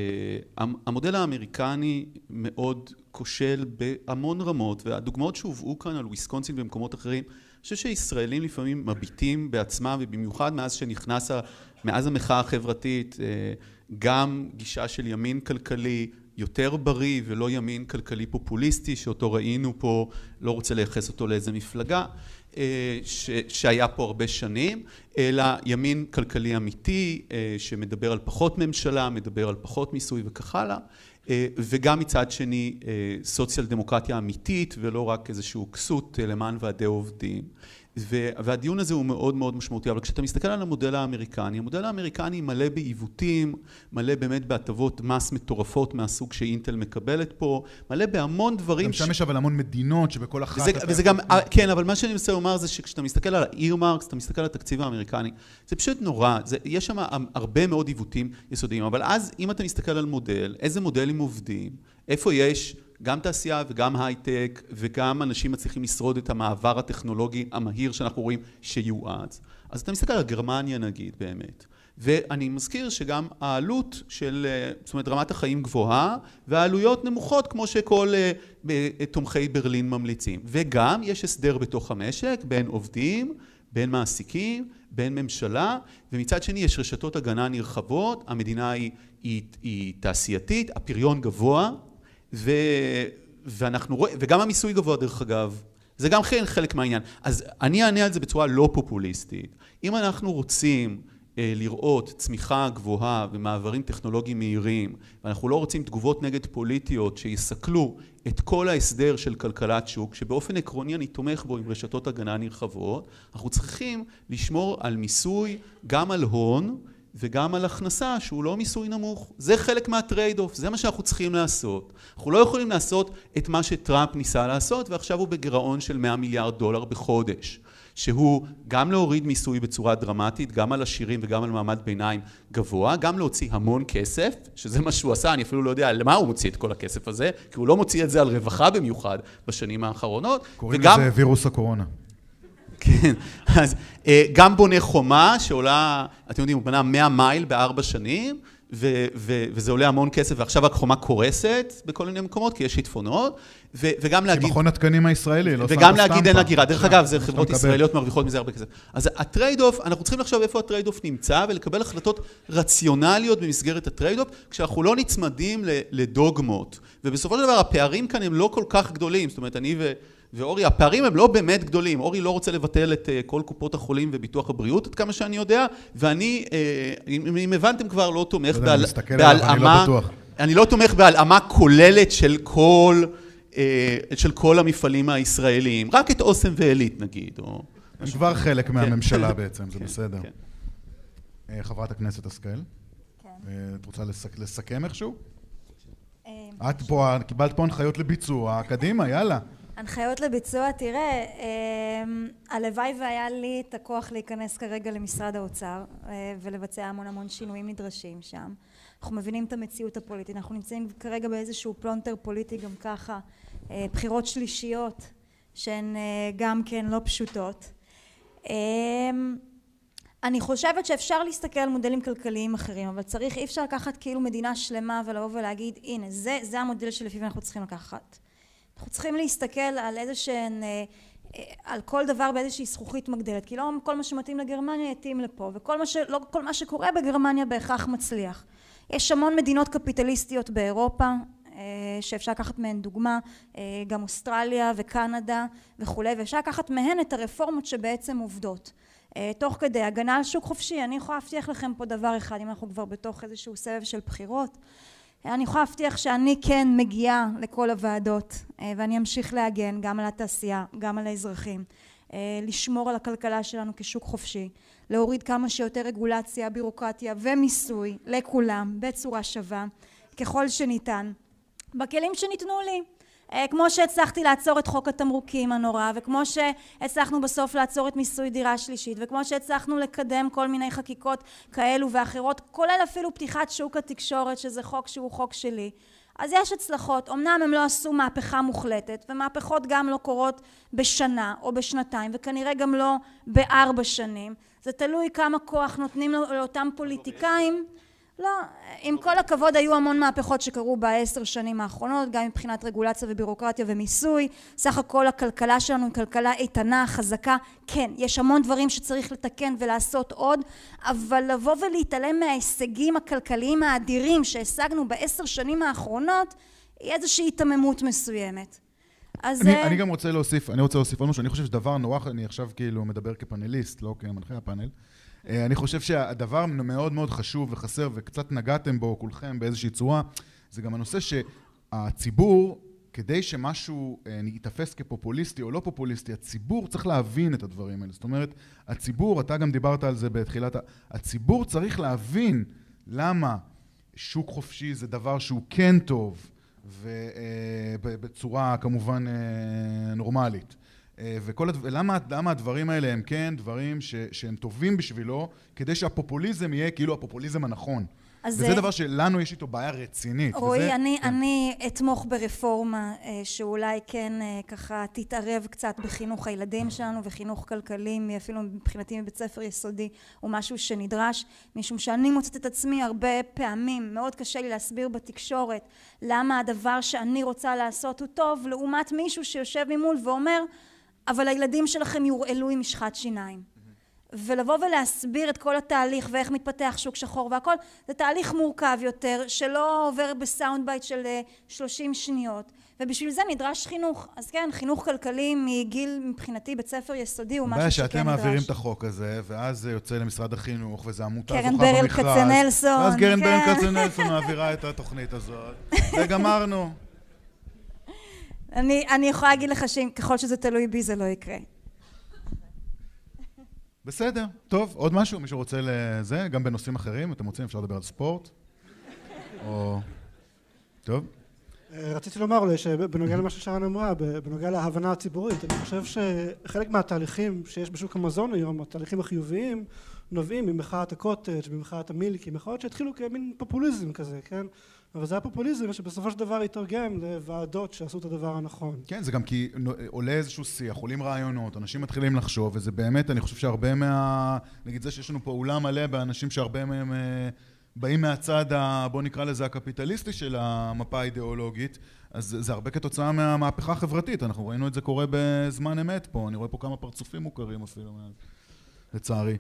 המודל האמריקני מאוד כושל בהמון רמות והדוגמאות שהובאו כאן על וויסקונסין ומקומות אחרים אני חושב שישראלים לפעמים מביטים בעצמם ובמיוחד מאז שנכנס, מאז המחאה החברתית אה, גם גישה של ימין כלכלי יותר בריא ולא ימין כלכלי פופוליסטי שאותו ראינו פה, לא רוצה לייחס אותו לאיזה מפלגה אה, שהיה פה הרבה שנים, אלא ימין כלכלי אמיתי אה, שמדבר על פחות ממשלה, מדבר על פחות מיסוי וכך הלאה אה, וגם מצד שני סוציאל דמוקרטיה אמיתית ולא רק איזשהו כסות למען ועדי עובדים והדיון הזה הוא מאוד מאוד משמעותי אבל כשאתה מסתכל על המודל האמריקני המודל האמריקני מלא בעיוותים מלא באמת בהטבות מס מטורפות מהסוג שאינטל מקבלת פה מלא בהמון דברים גם שם יש אבל המון מדינות שבכל אחת וזה גם כן אבל מה שאני מנסה לומר זה שכשאתה מסתכל על האירמרקס אתה מסתכל על התקציב האמריקני זה פשוט נורא יש שם הרבה מאוד עיוותים יסודיים אבל אז אם אתה מסתכל על מודל איזה מודלים עובדים איפה יש גם תעשייה וגם הייטק וגם אנשים מצליחים לשרוד את המעבר הטכנולוגי המהיר שאנחנו רואים שיועץ. אז אתה מסתכל על גרמניה נגיד באמת. ואני מזכיר שגם העלות של זאת אומרת רמת החיים גבוהה והעלויות נמוכות כמו שכל תומכי ברלין ממליצים. וגם יש הסדר בתוך המשק בין עובדים בין מעסיקים, בין ממשלה, ומצד שני יש רשתות הגנה נרחבות, המדינה היא, היא, היא תעשייתית, הפריון גבוה, ו, ואנחנו רואים, וגם המיסוי גבוה דרך אגב, זה גם חלק מהעניין. אז אני אענה על זה בצורה לא פופוליסטית. אם אנחנו רוצים אה, לראות צמיחה גבוהה ומעברים טכנולוגיים מהירים ואנחנו לא רוצים תגובות נגד פוליטיות שיסכלו את כל ההסדר של כלכלת שוק שבאופן עקרוני אני תומך בו עם רשתות הגנה נרחבות אנחנו צריכים לשמור על מיסוי גם על הון וגם על הכנסה שהוא לא מיסוי נמוך זה חלק מה trade-off זה מה שאנחנו צריכים לעשות אנחנו לא יכולים לעשות את מה שטראמפ ניסה לעשות ועכשיו הוא בגירעון של 100 מיליארד דולר בחודש שהוא גם להוריד מיסוי בצורה דרמטית, גם על עשירים וגם על מעמד ביניים גבוה, גם להוציא המון כסף, שזה מה שהוא עשה, אני אפילו לא יודע למה הוא מוציא את כל הכסף הזה, כי הוא לא מוציא את זה על רווחה במיוחד בשנים האחרונות. קוראים וגם... לזה וירוס הקורונה. כן, אז אה, גם בונה חומה שעולה, אתם יודעים, הוא בנה 100 מייל בארבע שנים, ו- ו- וזה עולה המון כסף, ועכשיו החומה קורסת בכל מיני מקומות, כי יש שיטפונות, ו- וגם להגיד... מכון התקנים הישראלי, לא וגם להגיד אין הגירה. דרך אגב, זה חברות ישראליות מרוויחות מזה הרבה כסף. אז ה trade-off, אנחנו צריכים לחשוב איפה ה trade-off נמצא, ולקבל החלטות רציונליות במסגרת ה trade-off, כשאנחנו לא נצמדים לדוגמות. ובסופו של דבר, הפערים כאן הם לא כל כך גדולים. זאת אומרת, אני ו... ואורי, הפערים הם לא באמת גדולים, אורי לא רוצה לבטל את אה, כל קופות החולים וביטוח הבריאות, עד כמה שאני יודע, ואני, אה, אם הבנתם כבר, לא תומך בהלאמה, אני לא תומך בהלאמה כוללת של כל, אה, של כל המפעלים הישראליים, רק את אוסם ועלית נגיד, או... הם כבר חלק כן. מהממשלה בעצם, זה כן, בסדר. כן. חברת הכנסת השכל, את רוצה לסכם איכשהו? את פה, קיבלת פה הנחיות לביצוע, קדימה, יאללה. הנחיות לביצוע, תראה, אמ, הלוואי והיה לי את הכוח להיכנס כרגע למשרד האוצר אה, ולבצע המון המון שינויים נדרשים שם. אנחנו מבינים את המציאות הפוליטית, אנחנו נמצאים כרגע באיזשהו פלונטר פוליטי גם ככה, אה, בחירות שלישיות שהן אה, גם כן לא פשוטות. אמ, אני חושבת שאפשר להסתכל על מודלים כלכליים אחרים, אבל צריך, אי אפשר לקחת כאילו מדינה שלמה ולבוא ולהגיד, הנה, זה, זה המודל שלפיו אנחנו צריכים לקחת. אנחנו צריכים להסתכל על איזה שהן, אה, אה, על כל דבר באיזושהי זכוכית מגדלת, כי לא כל מה שמתאים לגרמניה יתאים לפה, וכל מה, ש, לא כל מה שקורה בגרמניה בהכרח מצליח. יש המון מדינות קפיטליסטיות באירופה, אה, שאפשר לקחת מהן דוגמה, גם אוסטרליה וקנדה וכולי, ואפשר לקחת מהן את הרפורמות שבעצם עובדות. תוך כדי הגנה על שוק חופשי, אני יכולה להבטיח לכם פה דבר אחד, אם אנחנו כבר בתוך איזשהו סבב של בחירות, אני יכולה להבטיח שאני כן מגיעה לכל הוועדות אה, ואני אמשיך להגן גם על התעשייה, גם על האזרחים, אה, לשמור על הכלכלה שלנו כשוק חופשי, להוריד כמה שיותר רגולציה, בירוקרטיה ומיסוי לכולם בצורה שווה ככל שניתן בכלים שניתנו לי כמו שהצלחתי לעצור את חוק התמרוקים הנורא וכמו שהצלחנו בסוף לעצור את מיסוי דירה שלישית וכמו שהצלחנו לקדם כל מיני חקיקות כאלו ואחרות כולל אפילו פתיחת שוק התקשורת שזה חוק שהוא חוק שלי. אז יש הצלחות. אמנם הם לא עשו מהפכה מוחלטת ומהפכות גם לא קורות בשנה או בשנתיים וכנראה גם לא בארבע שנים. זה תלוי כמה כוח נותנים לאותם פוליטיקאים לא, עם כל הכבוד היו המון מהפכות שקרו בעשר שנים האחרונות, גם מבחינת רגולציה ובירוקרטיה ומיסוי, סך הכל הכלכלה שלנו היא כלכלה איתנה, חזקה, כן, יש המון דברים שצריך לתקן ולעשות עוד, אבל לבוא ולהתעלם מההישגים הכלכליים האדירים שהשגנו בעשר שנים האחרונות, היא איזושהי היתממות מסוימת. אז... אני, אני גם רוצה להוסיף, אני רוצה להוסיף עוד משהו, אני חושב שדבר נורא, אני עכשיו כאילו מדבר כפאנליסט, לא כמנחה הפאנל. אה, אני חושב שהדבר מאוד מאוד חשוב וחסר, וקצת נגעתם בו כולכם באיזושהי צורה, זה גם הנושא שהציבור, כדי שמשהו אה, ייתפס כפופוליסטי או לא פופוליסטי, הציבור צריך להבין את הדברים האלה. זאת אומרת, הציבור, אתה גם דיברת על זה בתחילת. הציבור צריך להבין למה שוק חופשי זה דבר שהוא כן טוב, ובצורה אה, כמובן נורמלית. אה, וכל הדבר, למה, למה הדברים האלה הם כן דברים ש, שהם טובים בשבילו, כדי שהפופוליזם יהיה כאילו הפופוליזם הנכון. וזה זה... דבר שלנו יש איתו בעיה רצינית. רועי, וזה... אני, כן. אני אתמוך ברפורמה אה, שאולי כן אה, ככה תתערב קצת בחינוך הילדים שלנו וחינוך כלכלי, אפילו מבחינתי מבית ספר יסודי, הוא משהו שנדרש, משום שאני מוצאת את עצמי הרבה פעמים, מאוד קשה לי להסביר בתקשורת למה הדבר שאני רוצה לעשות הוא טוב, לעומת מישהו שיושב ממול ואומר אבל הילדים שלכם יורעלו עם משחת שיניים. ולבוא ולהסביר את כל התהליך ואיך מתפתח שוק שחור והכל זה תהליך מורכב יותר שלא עובר ב sound bite של 30 שניות ובשביל זה נדרש חינוך אז כן חינוך כלכלי מגיל מבחינתי בית ספר יסודי הוא משהו שכן נדרש. שאתם מעבירים את החוק הזה ואז זה יוצא למשרד החינוך וזה עמותה זוכה במכרז. קרן ברל כצנלסון. ואז קרן כן. ברל כצנלסון מעבירה את התוכנית הזאת וגמרנו. אני, אני יכולה להגיד לך שככל שזה תלוי בי זה לא יקרה. בסדר, טוב, עוד משהו? מישהו רוצה לזה? גם בנושאים אחרים, אתם רוצים, אפשר לדבר על ספורט? או... טוב. אה, רציתי לומר שבנוגע למה ששרן אמרה, בנוגע להבנה הציבורית, אני חושב שחלק מהתהליכים שיש בשוק המזון היום, התהליכים החיוביים, נובעים ממחאת הקוטג', ממחאת המילקי, מחאות שהתחילו כמין פופוליזם כזה, כן? אבל זה הפופוליזם שבסופו של דבר יתרגם לוועדות שעשו את הדבר הנכון. כן, זה גם כי עולה איזשהו שיח, עולים רעיונות, אנשים מתחילים לחשוב, וזה באמת, אני חושב שהרבה מה... נגיד זה שיש לנו פה אולם מלא באנשים שהרבה מהם אה, באים מהצד, ה, בוא נקרא לזה הקפיטליסטי של המפה האידיאולוגית, אז זה הרבה כתוצאה מהמהפכה החברתית, אנחנו ראינו את זה קורה בזמן אמת פה, אני רואה פה כמה פרצופים מוכרים אפילו, לצערי.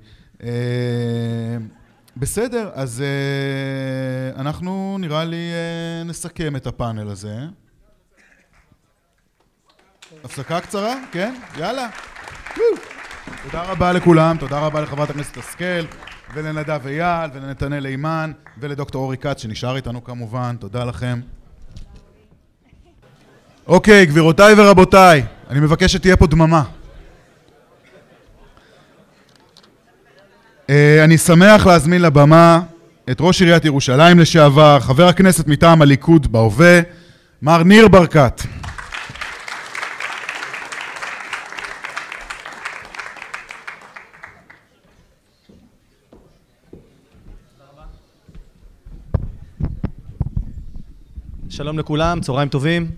בסדר, אז uh, אנחנו נראה לי uh, נסכם את הפאנל הזה. הפסקה קצרה? כן? יאללה. תודה רבה לכולם, תודה רבה לחברת הכנסת השכל ולנדב אייל ולנתנאל אימן ולדוקטור אורי כץ שנשאר איתנו כמובן, תודה לכם. אוקיי, גבירותיי ורבותיי, אני מבקש שתהיה פה דממה. אני שמח להזמין לבמה את ראש עיריית ירושלים לשעבר, חבר הכנסת מטעם הליכוד בהווה, מר ניר ברקת. שלום לכולם, צהריים טובים.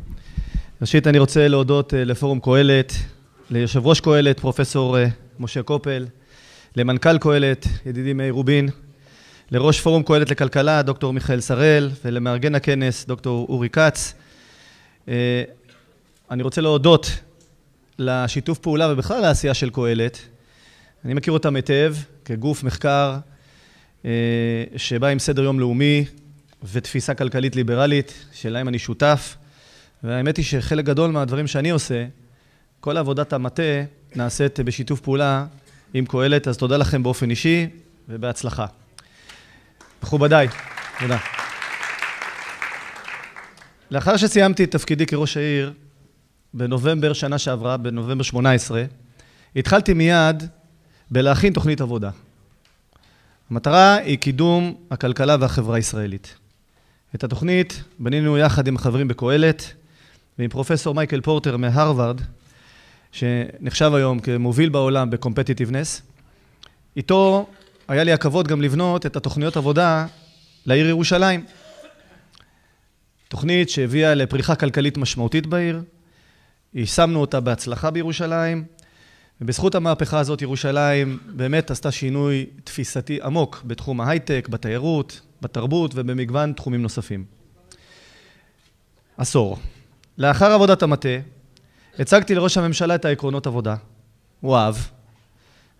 ראשית אני רוצה להודות אה, לפורום קהלת, ליושב ראש קהלת, פרופסור אה, משה קופל, למנכ"ל קהלת, ידידי מאיר רובין, לראש פורום קהלת לכלכלה, דוקטור מיכאל שראל, ולמארגן הכנס, דוקטור אורי כץ. אה, אני רוצה להודות לשיתוף פעולה ובכלל לעשייה של קהלת. אני מכיר אותם היטב כגוף מחקר אה, שבא עם סדר יום לאומי ותפיסה כלכלית ליברלית, שלהם אני שותף. והאמת היא שחלק גדול מהדברים שאני עושה, כל עבודת המטה נעשית בשיתוף פעולה עם קהלת, אז תודה לכם באופן אישי ובהצלחה. מכובדיי, תודה. לאחר שסיימתי את תפקידי כראש העיר, בנובמבר שנה שעברה, בנובמבר 18, התחלתי מיד בלהכין תוכנית עבודה. המטרה היא קידום הכלכלה והחברה הישראלית. את התוכנית בנינו יחד עם החברים בקהלת ועם פרופסור מייקל פורטר מהרווארד, שנחשב היום כמוביל בעולם בקומפטיטיבנס. איתו היה לי הכבוד גם לבנות את התוכניות עבודה לעיר ירושלים. תוכנית שהביאה לפריחה כלכלית משמעותית בעיר, יישמנו אותה בהצלחה בירושלים, ובזכות המהפכה הזאת ירושלים באמת עשתה שינוי תפיסתי עמוק בתחום ההייטק, בתיירות, בתרבות ובמגוון תחומים נוספים. עשור. לאחר עבודת המטה, הצגתי לראש הממשלה את העקרונות עבודה. הוא אהב,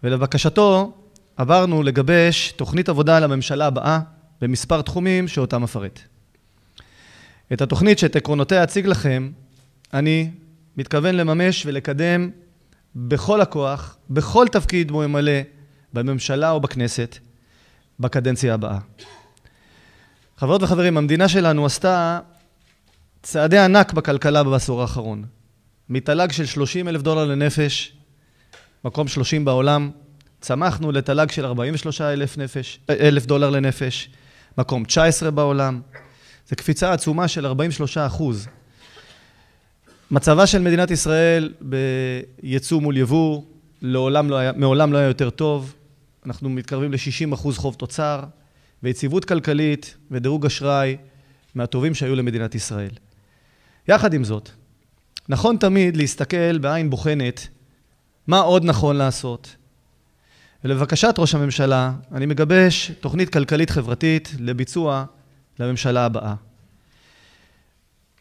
ולבקשתו עברנו לגבש תוכנית עבודה לממשלה הבאה במספר תחומים שאותם אפרט. את התוכנית שאת עקרונותיה אציג לכם, אני מתכוון לממש ולקדם בכל הכוח, בכל תפקיד בו ימלא בממשלה או בכנסת, בקדנציה הבאה. חברות וחברים, המדינה שלנו עשתה צעדי ענק בכלכלה בעשור האחרון. מתל"ג של 30 אלף דולר לנפש, מקום 30 בעולם, צמחנו לתל"ג של 43 אלף, נפש, אלף דולר לנפש, מקום 19 בעולם. זו קפיצה עצומה של 43 אחוז. מצבה של מדינת ישראל בייצוא מול יבוא לעולם לא היה, מעולם לא היה יותר טוב. אנחנו מתקרבים ל-60 אחוז חוב תוצר, ויציבות כלכלית ודירוג אשראי מהטובים שהיו למדינת ישראל. יחד עם זאת, נכון תמיד להסתכל בעין בוחנת מה עוד נכון לעשות. ולבקשת ראש הממשלה, אני מגבש תוכנית כלכלית חברתית לביצוע לממשלה הבאה.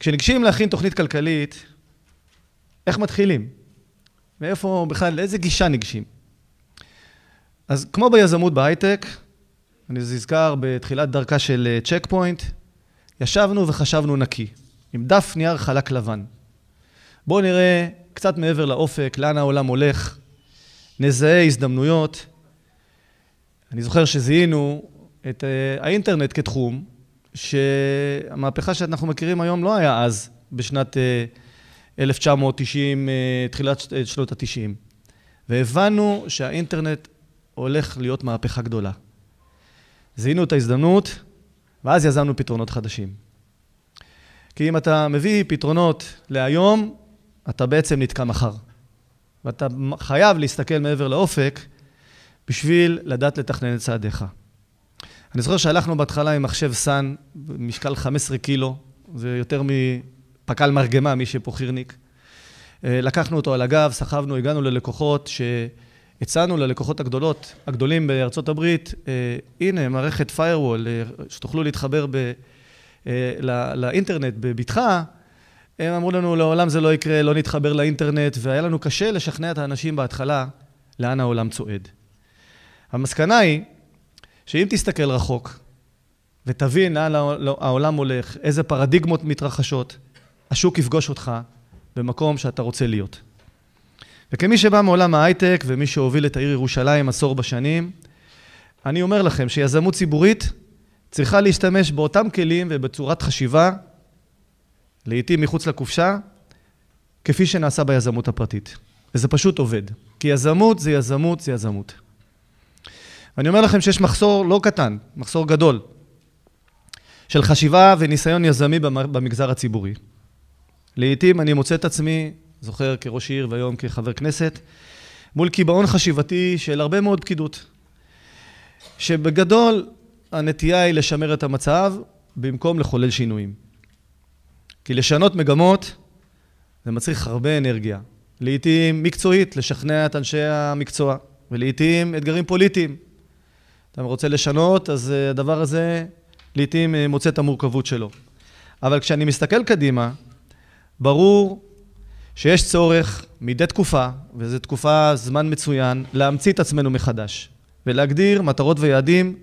כשניגשים להכין תוכנית כלכלית, איך מתחילים? מאיפה בכלל, לאיזה גישה ניגשים? אז כמו ביזמות בהייטק, אני נזכר בתחילת דרכה של צ'ק פוינט, ישבנו וחשבנו נקי, עם דף נייר חלק לבן. בואו נראה קצת מעבר לאופק, לאן העולם הולך, נזהה הזדמנויות. אני זוכר שזיהינו את אה, האינטרנט כתחום, שהמהפכה שאנחנו מכירים היום לא היה אז, בשנת 1990, אה, אה, תחילת שנות ה-90. והבנו שהאינטרנט הולך להיות מהפכה גדולה. זיהינו את ההזדמנות, ואז יזמנו פתרונות חדשים. כי אם אתה מביא פתרונות להיום, אתה בעצם נתקע מחר. ואתה חייב להסתכל מעבר לאופק בשביל לדעת לתכנן את צעדיך. אני זוכר שהלכנו בהתחלה עם מחשב סאן, משקל 15 קילו, זה יותר מפק"ל מרגמה, מי שפה חירניק. אה, לקחנו אותו על הגב, סחבנו, הגענו ללקוחות שהצענו ללקוחות הגדולות, הגדולים בארצות הברית, אה, הנה, מערכת firewall, אה, שתוכלו להתחבר ב, לא, לאינטרנט בבטחה, הם אמרו לנו, לעולם זה לא יקרה, לא נתחבר לאינטרנט, והיה לנו קשה לשכנע את האנשים בהתחלה לאן העולם צועד. המסקנה היא שאם תסתכל רחוק ותבין לאן העולם הולך, איזה פרדיגמות מתרחשות, השוק יפגוש אותך במקום שאתה רוצה להיות. וכמי שבא מעולם ההייטק ומי שהוביל את העיר ירושלים עשור בשנים, אני אומר לכם שיזמות ציבורית צריכה להשתמש באותם כלים ובצורת חשיבה, לעתים מחוץ לקופשה, כפי שנעשה ביזמות הפרטית. וזה פשוט עובד. כי יזמות זה יזמות זה יזמות. ואני אומר לכם שיש מחסור לא קטן, מחסור גדול, של חשיבה וניסיון יזמי במגזר הציבורי. לעתים אני מוצא את עצמי, זוכר כראש עיר והיום כחבר כנסת, מול קיבעון חשיבתי של הרבה מאוד פקידות. שבגדול הנטייה היא לשמר את המצב במקום לחולל שינויים. כי לשנות מגמות זה מצריך הרבה אנרגיה. לעתים מקצועית, לשכנע את אנשי המקצוע, ולעתים אתגרים פוליטיים. אתה רוצה לשנות, אז אה, הדבר הזה לעתים אה, מוצא את המורכבות שלו. אבל כשאני מסתכל קדימה, ברור שיש צורך מדי תקופה, וזו תקופה, זמן מצוין, להמציא את עצמנו מחדש, ולהגדיר מטרות ויעדים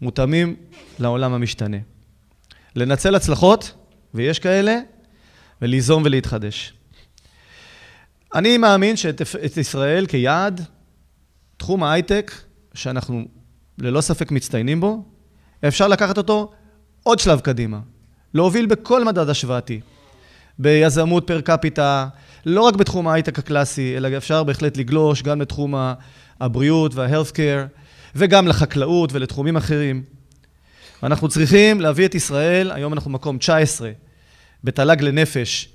מותאמים לעולם המשתנה. לנצל הצלחות, ויש כאלה, וליזום ולהתחדש. אני מאמין שאת ישראל כיעד, תחום ההייטק, שאנחנו ללא ספק מצטיינים בו, אפשר לקחת אותו עוד שלב קדימה. להוביל בכל מדד השוואתי. ביזמות פר קפיטה, לא רק בתחום ההייטק הקלאסי, אלא אפשר בהחלט לגלוש גם לתחום הבריאות וה-health care, וגם לחקלאות ולתחומים אחרים. אנחנו צריכים להביא את ישראל, היום אנחנו מקום 19 בתל"ג לנפש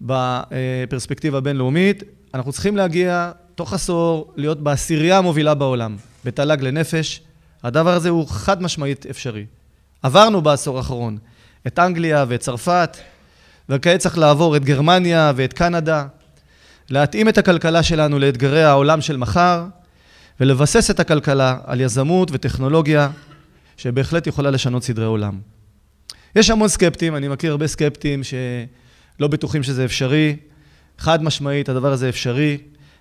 בפרספקטיבה הבינלאומית, אנחנו צריכים להגיע תוך עשור להיות בעשירייה המובילה בעולם בתל"ג לנפש. הדבר הזה הוא חד משמעית אפשרי. עברנו בעשור האחרון את אנגליה ואת צרפת, וכעת צריך לעבור את גרמניה ואת קנדה, להתאים את הכלכלה שלנו לאתגרי העולם של מחר, ולבסס את הכלכלה על יזמות וטכנולוגיה שבהחלט יכולה לשנות סדרי עולם. יש המון סקפטים, אני מכיר הרבה סקפטים שלא בטוחים שזה אפשרי. חד משמעית, הדבר הזה אפשרי,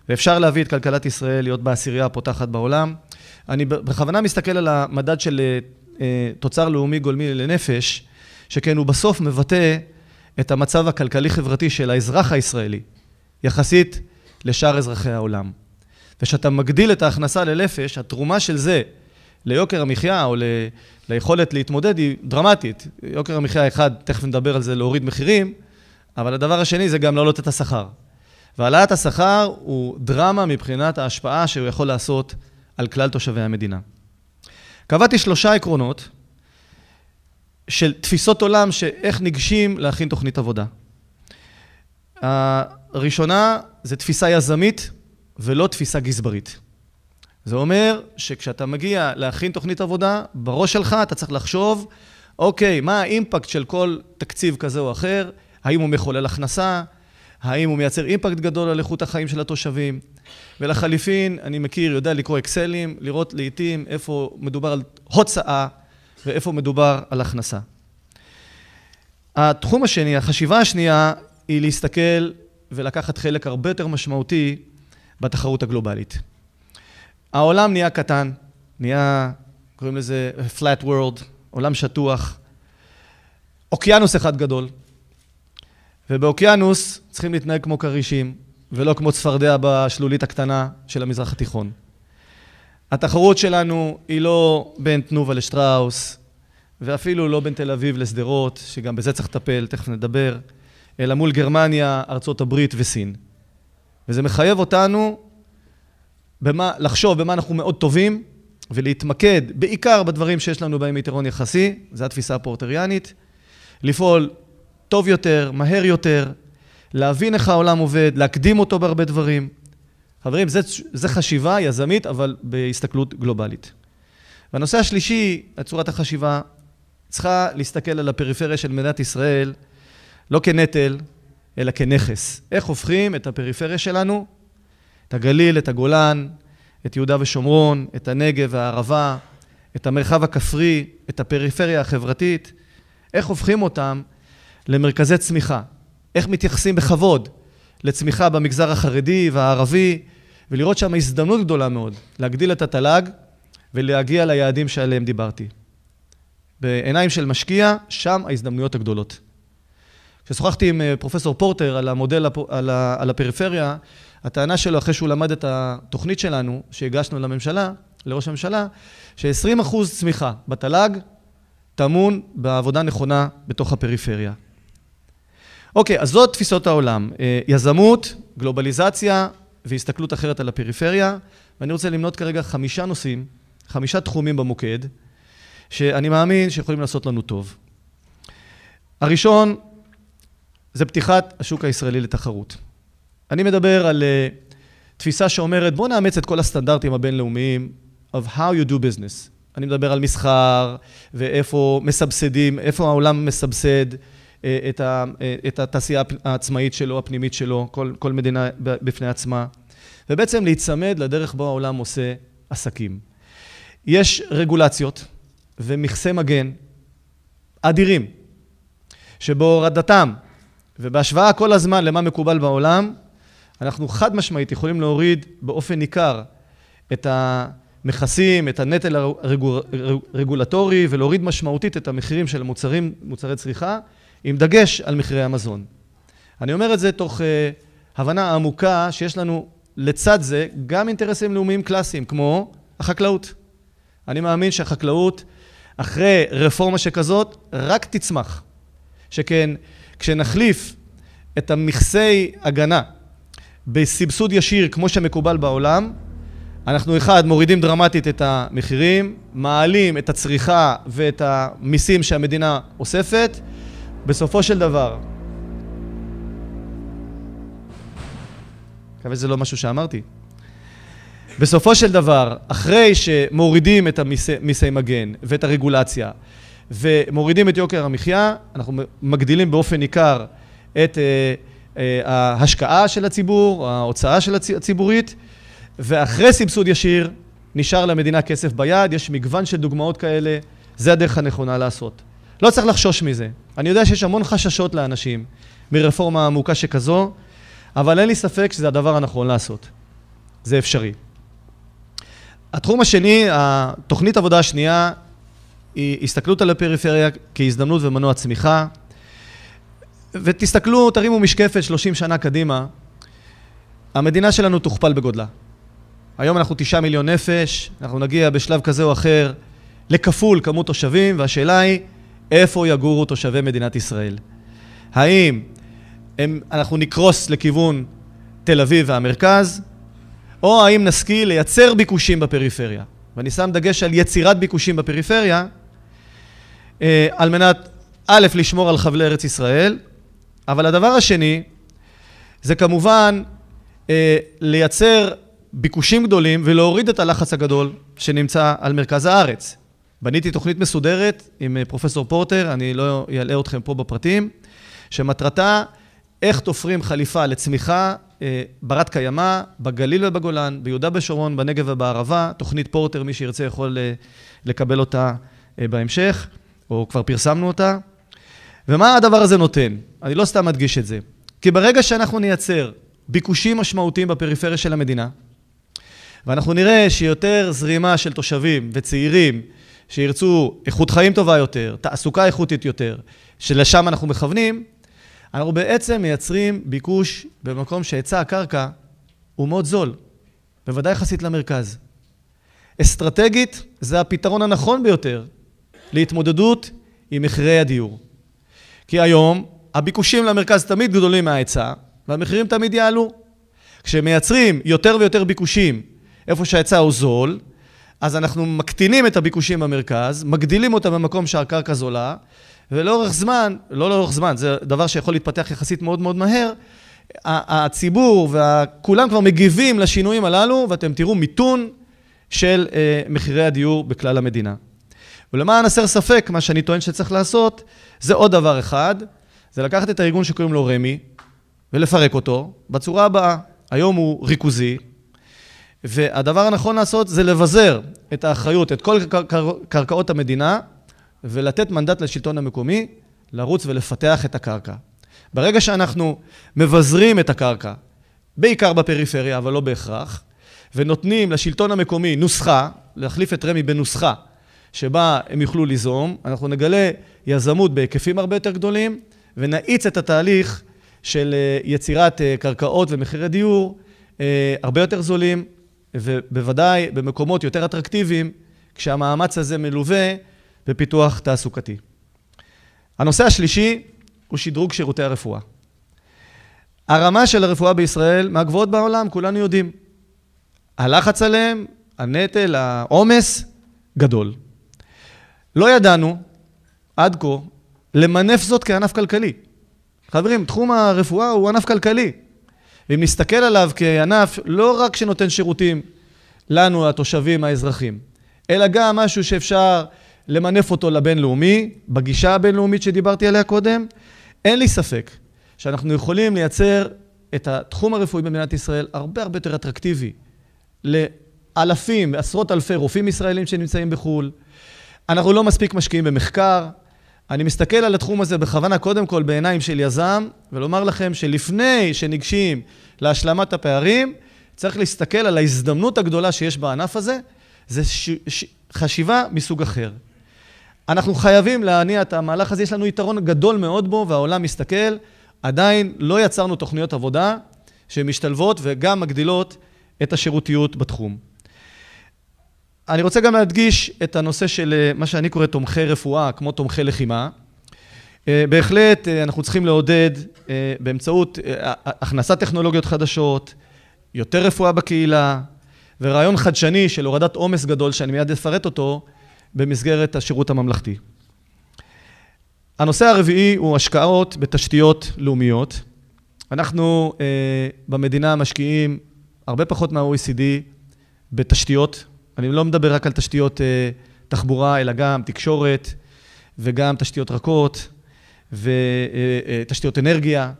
ואפשר להביא את כלכלת ישראל להיות בעשירייה הפותחת בעולם. אני בכוונה מסתכל על המדד של אה, תוצר לאומי גולמי לנפש, שכן הוא בסוף מבטא את המצב הכלכלי-חברתי של האזרח הישראלי, יחסית לשאר אזרחי העולם. וכשאתה מגדיל את ההכנסה לנפש, התרומה של זה ליוקר המחיה או ל... ליכולת להתמודד היא דרמטית. יוקר המחיה אחד, תכף נדבר על זה, להוריד מחירים, אבל הדבר השני זה גם להעלות את השכר. והעלאת השכר הוא דרמה מבחינת ההשפעה שהוא יכול לעשות על כלל תושבי המדינה. קבעתי שלושה עקרונות של תפיסות עולם שאיך ניגשים להכין תוכנית עבודה. הראשונה זה תפיסה יזמית ולא תפיסה גזברית. זה אומר שכשאתה מגיע להכין תוכנית עבודה, בראש שלך אתה צריך לחשוב, אוקיי, מה האימפקט של כל תקציב כזה או אחר, האם הוא מחולל הכנסה, האם הוא מייצר אימפקט גדול על איכות החיים של התושבים. ולחליפין, אני מכיר, יודע לקרוא אקסלים, לראות לעיתים איפה מדובר על הוצאה ואיפה מדובר על הכנסה. התחום השני, החשיבה השנייה, היא להסתכל ולקחת חלק הרבה יותר משמעותי בתחרות הגלובלית. העולם נהיה קטן, נהיה, קוראים לזה flat world, עולם שטוח, אוקיינוס אחד גדול, ובאוקיינוס צריכים להתנהג כמו כרישים, ולא כמו צפרדע בשלולית הקטנה של המזרח התיכון. התחרות שלנו היא לא בין תנובה לשטראוס, ואפילו לא בין תל אביב לשדרות, שגם בזה צריך לטפל, תכף נדבר, אלא מול גרמניה, ארצות הברית וסין. וזה מחייב אותנו במה, לחשוב במה אנחנו מאוד טובים, ולהתמקד בעיקר בדברים שיש לנו בהם יתרון יחסי, זו התפיסה הפורטריאנית, לפעול טוב יותר, מהר יותר, להבין איך העולם עובד, להקדים אותו בהרבה דברים. חברים, זה חשיבה יזמית, אבל בהסתכלות גלובלית. והנושא השלישי, צורת החשיבה, צריכה להסתכל על הפריפריה של מדינת ישראל לא כנטל, אלא כנכס. איך הופכים את הפריפריה שלנו, את הגליל, את הגולן, את יהודה ושומרון, את הנגב והערבה, את המרחב הכפרי, את הפריפריה החברתית, איך הופכים אותם למרכזי צמיחה? איך מתייחסים בכבוד לצמיחה במגזר החרדי והערבי, ולראות שם הזדמנות גדולה מאוד להגדיל את התל"ג ולהגיע ליעדים שעליהם דיברתי. בעיניים של משקיע, שם ההזדמנויות הגדולות. כששוחחתי עם אה, פרופסור פורטר על המודל, על, הפריפריה, הטענה שלו, אחרי שהוא למד את התוכנית שלנו, שהגשנו לממשלה, לראש הממשלה, ש-20% צמיחה בתל"ג טמון בעבודה נכונה בתוך הפריפריה. אוקיי, אז זאת תפיסות העולם. אה, יזמות, גלובליזציה והסתכלות אחרת על הפריפריה. ואני רוצה למנות כרגע חמישה נושאים, חמישה תחומים במוקד, שאני מאמין שיכולים לעשות לנו טוב. הראשון זה פתיחת השוק הישראלי לתחרות. אני מדבר על uh, תפיסה שאומרת, בואו נאמץ את כל הסטנדרטים הבינלאומיים of how you do business. אני מדבר על מסחר, ואיפה מסבסדים, איפה העולם מסבסד uh, את, ה, uh, את התעשייה העצמאית שלו, הפנימית שלו, כל, כל מדינה בפני עצמה, ובעצם להיצמד לדרך בו העולם עושה עסקים. יש רגולציות ומכסי מגן אדירים, שבהורדתם ובהשוואה כל הזמן למה מקובל בעולם, אנחנו חד משמעית יכולים להוריד באופן ניכר את המכסים, את הנטל הרגולטורי ולהוריד משמעותית את המחירים של המוצרים, מוצרי צריכה, עם דגש על מחירי המזון. אני אומר את זה תוך uh, הבנה עמוקה שיש לנו לצד זה גם אינטרסים לאומיים קלאסיים, כמו החקלאות. אני מאמין שהחקלאות, אחרי רפורמה שכזאת, רק תצמח. שכן כשנחליף את המכסי הגנה בסבסוד ישיר כמו שמקובל בעולם, אנחנו אחד, מורידים דרמטית את המחירים, מעלים את הצריכה ואת המיסים שהמדינה אוספת, בסופו של דבר, מקווה שזה לא משהו שאמרתי. בסופו של דבר, אחרי שמורידים את המיסי מגן ואת הרגולציה ומורידים את יוקר המחיה, אנחנו מגדילים באופן ניכר את אה, ההשקעה של הציבור, ההוצאה של הציבורית, ואחרי סבסוד ישיר נשאר למדינה כסף ביד, יש מגוון של דוגמאות כאלה, זה הדרך הנכונה לעשות. לא צריך לחשוש מזה. אני יודע שיש המון חששות לאנשים מרפורמה עמוקה שכזו, אבל אין לי ספק שזה הדבר הנכון לעשות. זה אפשרי. התחום השני, התוכנית עבודה השנייה, היא הסתכלות על הפריפריה כהזדמנות ומנוע צמיחה. ותסתכלו, תרימו משקפת 30 שנה קדימה, המדינה שלנו תוכפל בגודלה. היום אנחנו תשעה מיליון נפש, אנחנו נגיע בשלב כזה או אחר לכפול כמות תושבים, והשאלה היא, איפה יגורו תושבי מדינת ישראל? האם הם, אנחנו נקרוס לכיוון תל אביב והמרכז, או האם נשכיל לייצר ביקושים בפריפריה? ואני שם דגש על יצירת ביקושים בפריפריה, אה, על מנת, א', לשמור על חבלי ארץ ישראל, אבל הדבר השני, זה כמובן אה, לייצר ביקושים גדולים ולהוריד את הלחץ הגדול שנמצא על מרכז הארץ. בניתי תוכנית מסודרת עם אה, פרופסור פורטר, אני לא אלאה אתכם פה בפרטים, שמטרתה איך תופרים חליפה לצמיחה אה, ברת קיימא, בגליל ובגולן, ביהודה ושומרון, בנגב ובערבה, תוכנית פורטר, מי שירצה יכול אה, לקבל אותה אה, בהמשך, או כבר פרסמנו אותה. ומה הדבר הזה נותן? אני לא סתם מדגיש את זה. כי ברגע שאנחנו נייצר ביקושים משמעותיים בפריפריה של המדינה, ואנחנו נראה שיותר זרימה של תושבים וצעירים שירצו איכות חיים טובה יותר, תעסוקה איכותית יותר, שלשם אנחנו מכוונים, אנחנו בעצם מייצרים ביקוש במקום שהיצע הקרקע הוא מאוד זול, בוודאי יחסית למרכז. אסטרטגית זה הפתרון הנכון ביותר להתמודדות עם מחירי הדיור. כי היום הביקושים למרכז תמיד גדולים מההיצע, והמחירים תמיד יעלו. כשמייצרים יותר ויותר ביקושים איפה שההיצע הוא זול, אז אנחנו מקטינים את הביקושים במרכז, מגדילים אותם במקום שהקרקע זולה, ולאורך זמן, לא לאורך זמן, זה דבר שיכול להתפתח יחסית מאוד מאוד מהר, הציבור וכולם כבר מגיבים לשינויים הללו, ואתם תראו מיתון של אה, מחירי הדיור בכלל המדינה. ולמען הסר ספק, מה שאני טוען שצריך לעשות, זה עוד דבר אחד, זה לקחת את הארגון שקוראים לו רמ"י, ולפרק אותו בצורה הבאה. היום הוא ריכוזי, והדבר הנכון לעשות זה לבזר את האחריות, את כל קרקעות המדינה, ולתת מנדט לשלטון המקומי לרוץ ולפתח את הקרקע. ברגע שאנחנו מבזרים את הקרקע, בעיקר בפריפריה, אבל לא בהכרח, ונותנים לשלטון המקומי נוסחה, להחליף את רמ"י בנוסחה שבה הם יוכלו ליזום, אנחנו נגלה יזמות בהיקפים הרבה יותר גדולים, ונאיץ את התהליך של אה, יצירת אה, קרקעות ומחירי דיור אה, הרבה יותר זולים, ובוודאי במקומות יותר אטרקטיביים, כשהמאמץ הזה מלווה בפיתוח תעסוקתי. הנושא השלישי הוא שדרוג שירותי הרפואה. הרמה של הרפואה בישראל מהגבוהות בעולם, כולנו יודעים. הלחץ עליהם, הנטל, העומס, גדול. לא ידענו עד כה למנף זאת כענף כלכלי. חברים, תחום הרפואה הוא ענף כלכלי. ואם נסתכל עליו כענף לא רק שנותן שירותים לנו, התושבים, האזרחים, אלא גם משהו שאפשר למנף אותו לבינלאומי, בגישה הבינלאומית שדיברתי עליה קודם, אין לי ספק שאנחנו יכולים לייצר את התחום הרפואי במדינת ישראל הרבה הרבה יותר אטרקטיבי לאלפים, עשרות אלפי רופאים ישראלים שנמצאים בחו"ל. אנחנו לא מספיק משקיעים במחקר. אני מסתכל על התחום הזה בכוונה קודם כל בעיניים של יזם, ולומר לכם שלפני שניגשים להשלמת הפערים, צריך להסתכל על ההזדמנות הגדולה שיש בענף הזה, זה ש... ש... חשיבה מסוג אחר. אנחנו חייבים להניע את המהלך הזה, יש לנו יתרון גדול מאוד בו, והעולם מסתכל. עדיין לא יצרנו תוכניות עבודה שמשתלבות וגם מגדילות את השירותיות בתחום. אני רוצה גם להדגיש את הנושא של אה, מה שאני קורא תומכי רפואה, כמו תומכי לחימה. אה, בהחלט אה, אנחנו צריכים לעודד באמצעות הכנסת טכנולוגיות חדשות, יותר רפואה בקהילה, ורעיון חדשני של הורדת עומס גדול, שאני מיד אפרט אותו, במסגרת השירות הממלכתי. הנושא הרביעי הוא השקעות בתשתיות לאומיות. אנחנו במדינה משקיעים הרבה פחות מה-OECD בתשתיות. אני לא מדבר רק על תשתיות אה, תחבורה, אלא גם תקשורת וגם תשתיות רכות ותשתיות אה, אה, אנרגיה.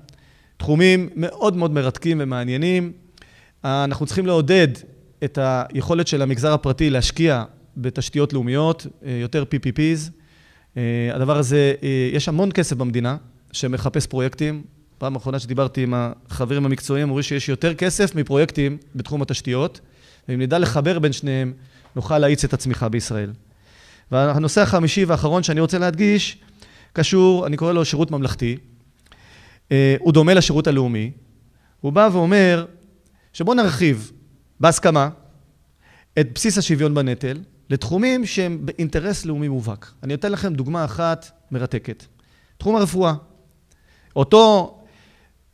תחומים מאוד מאוד מרתקים ומעניינים. אנחנו צריכים לעודד את היכולת של המגזר הפרטי להשקיע בתשתיות לאומיות, יותר PPPs. הדבר הזה, יש המון כסף במדינה שמחפש פרויקטים. פעם אחרונה שדיברתי עם החברים המקצועיים, אמרו שיש יותר כסף מפרויקטים בתחום התשתיות, ואם נדע לחבר בין שניהם, נוכל להאיץ את הצמיחה בישראל. והנושא החמישי והאחרון שאני רוצה להדגיש, קשור, אני קורא לו שירות ממלכתי. הוא דומה לשירות הלאומי. הוא בא ואומר שבואו נרחיב בהסכמה את בסיס השוויון בנטל, לתחומים שהם באינטרס לאומי מובהק. אני אתן לכם דוגמה אחת מרתקת. תחום הרפואה. אותו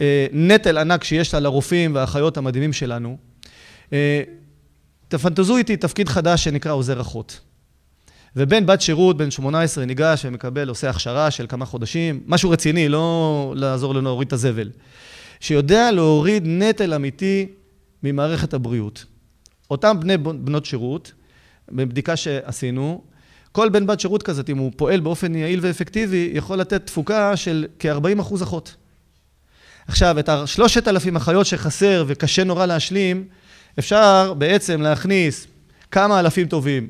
אה, נטל ענק שיש על הרופאים והאחיות המדהימים שלנו, אה, תפנטזו איתי תפקיד חדש שנקרא עוזר אחות. ובן בת שירות, בן 18, ניגש ומקבל, עושה הכשרה של כמה חודשים, משהו רציני, לא לעזור לנו להוריד את הזבל, שיודע להוריד נטל אמיתי ממערכת הבריאות. אותם בני בנות שירות, בבדיקה שעשינו, כל בן בת שירות כזאת, אם הוא פועל באופן יעיל ואפקטיבי, יכול לתת תפוקה של כ-40 אחוז אחות. עכשיו, את השלושת אלפים אחיות שחסר וקשה נורא להשלים, אפשר בעצם להכניס כמה אלפים טובים,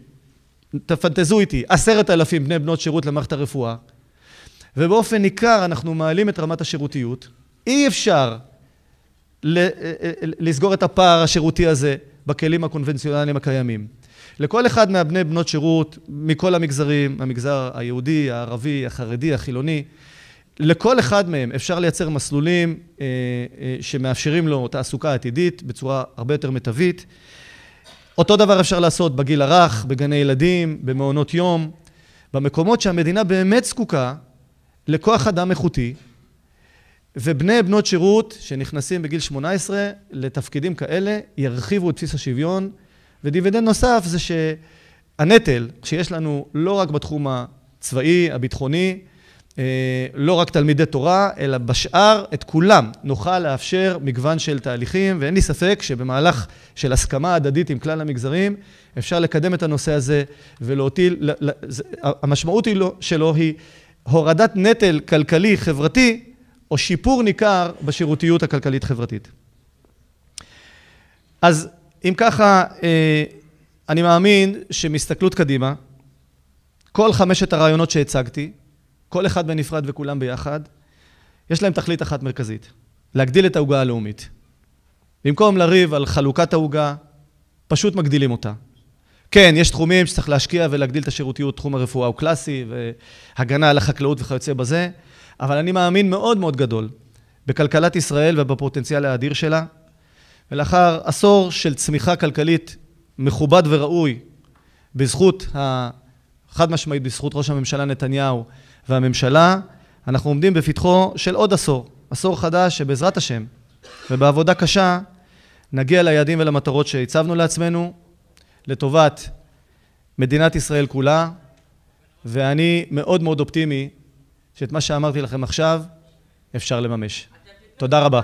תפנטזו איתי, עשרת אלפים בני בנות שירות למערכת הרפואה, ובאופן ניכר אנחנו מעלים את רמת השירותיות. אי אפשר לסגור את הפער השירותי הזה בכלים הקונבנציונליים הקיימים. לכל אחד מהבני בנות שירות, מכל המגזרים, המגזר היהודי, הערבי, החרדי, החילוני, לכל אחד מהם אפשר לייצר מסלולים אה, אה, שמאפשרים לו תעסוקה עתידית בצורה הרבה יותר מיטבית. אותו דבר אפשר לעשות בגיל הרך, בגני ילדים, במעונות יום, במקומות שהמדינה באמת זקוקה לכוח אדם איכותי, ובני בנות שירות שנכנסים בגיל 18 לתפקידים כאלה ירחיבו את בסיס השוויון, ודיבידנד נוסף זה שהנטל שיש לנו לא רק בתחום הצבאי, הביטחוני, לא רק תלמידי תורה, אלא בשאר, את כולם, נוכל לאפשר מגוון של תהליכים, ואין לי ספק שבמהלך של הסכמה הדדית עם כלל המגזרים, אפשר לקדם את הנושא הזה ולהוטיל, המשמעות שלו היא הורדת נטל כלכלי-חברתי, או שיפור ניכר בשירותיות הכלכלית-חברתית. אז אם ככה, אה, אני מאמין שמסתכלות קדימה, כל חמשת הרעיונות שהצגתי, כל אחד בנפרד וכולם ביחד, יש להם תכלית אחת מרכזית, להגדיל את העוגה הלאומית. במקום לריב על חלוקת העוגה, פשוט מגדילים אותה. כן, יש תחומים שצריך להשקיע ולהגדיל את השירותיות, תחום הרפואה הוא קלאסי, והגנה על החקלאות וכיוצא בזה, אבל אני מאמין מאוד מאוד גדול בכלכלת ישראל ובפוטנציאל האדיר שלה, ולאחר עשור של צמיחה כלכלית מכובד וראוי, בזכות, חד משמעית בזכות ראש הממשלה נתניהו והממשלה, אנחנו עומדים בפתחו של עוד עשור, עשור חדש שבעזרת השם ובעבודה קשה נגיע ליעדים ולמטרות שהצבנו לעצמנו לטובת מדינת ישראל כולה, ואני מאוד מאוד אופטימי שאת מה שאמרתי לכם עכשיו אפשר לממש. תודה רבה.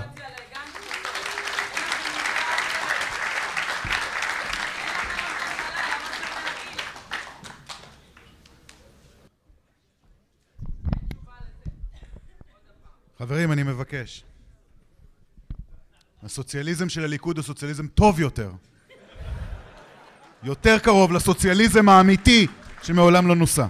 חברים, אני מבקש. הסוציאליזם של הליכוד הוא סוציאליזם טוב יותר. יותר קרוב לסוציאליזם האמיתי שמעולם לא נוסה.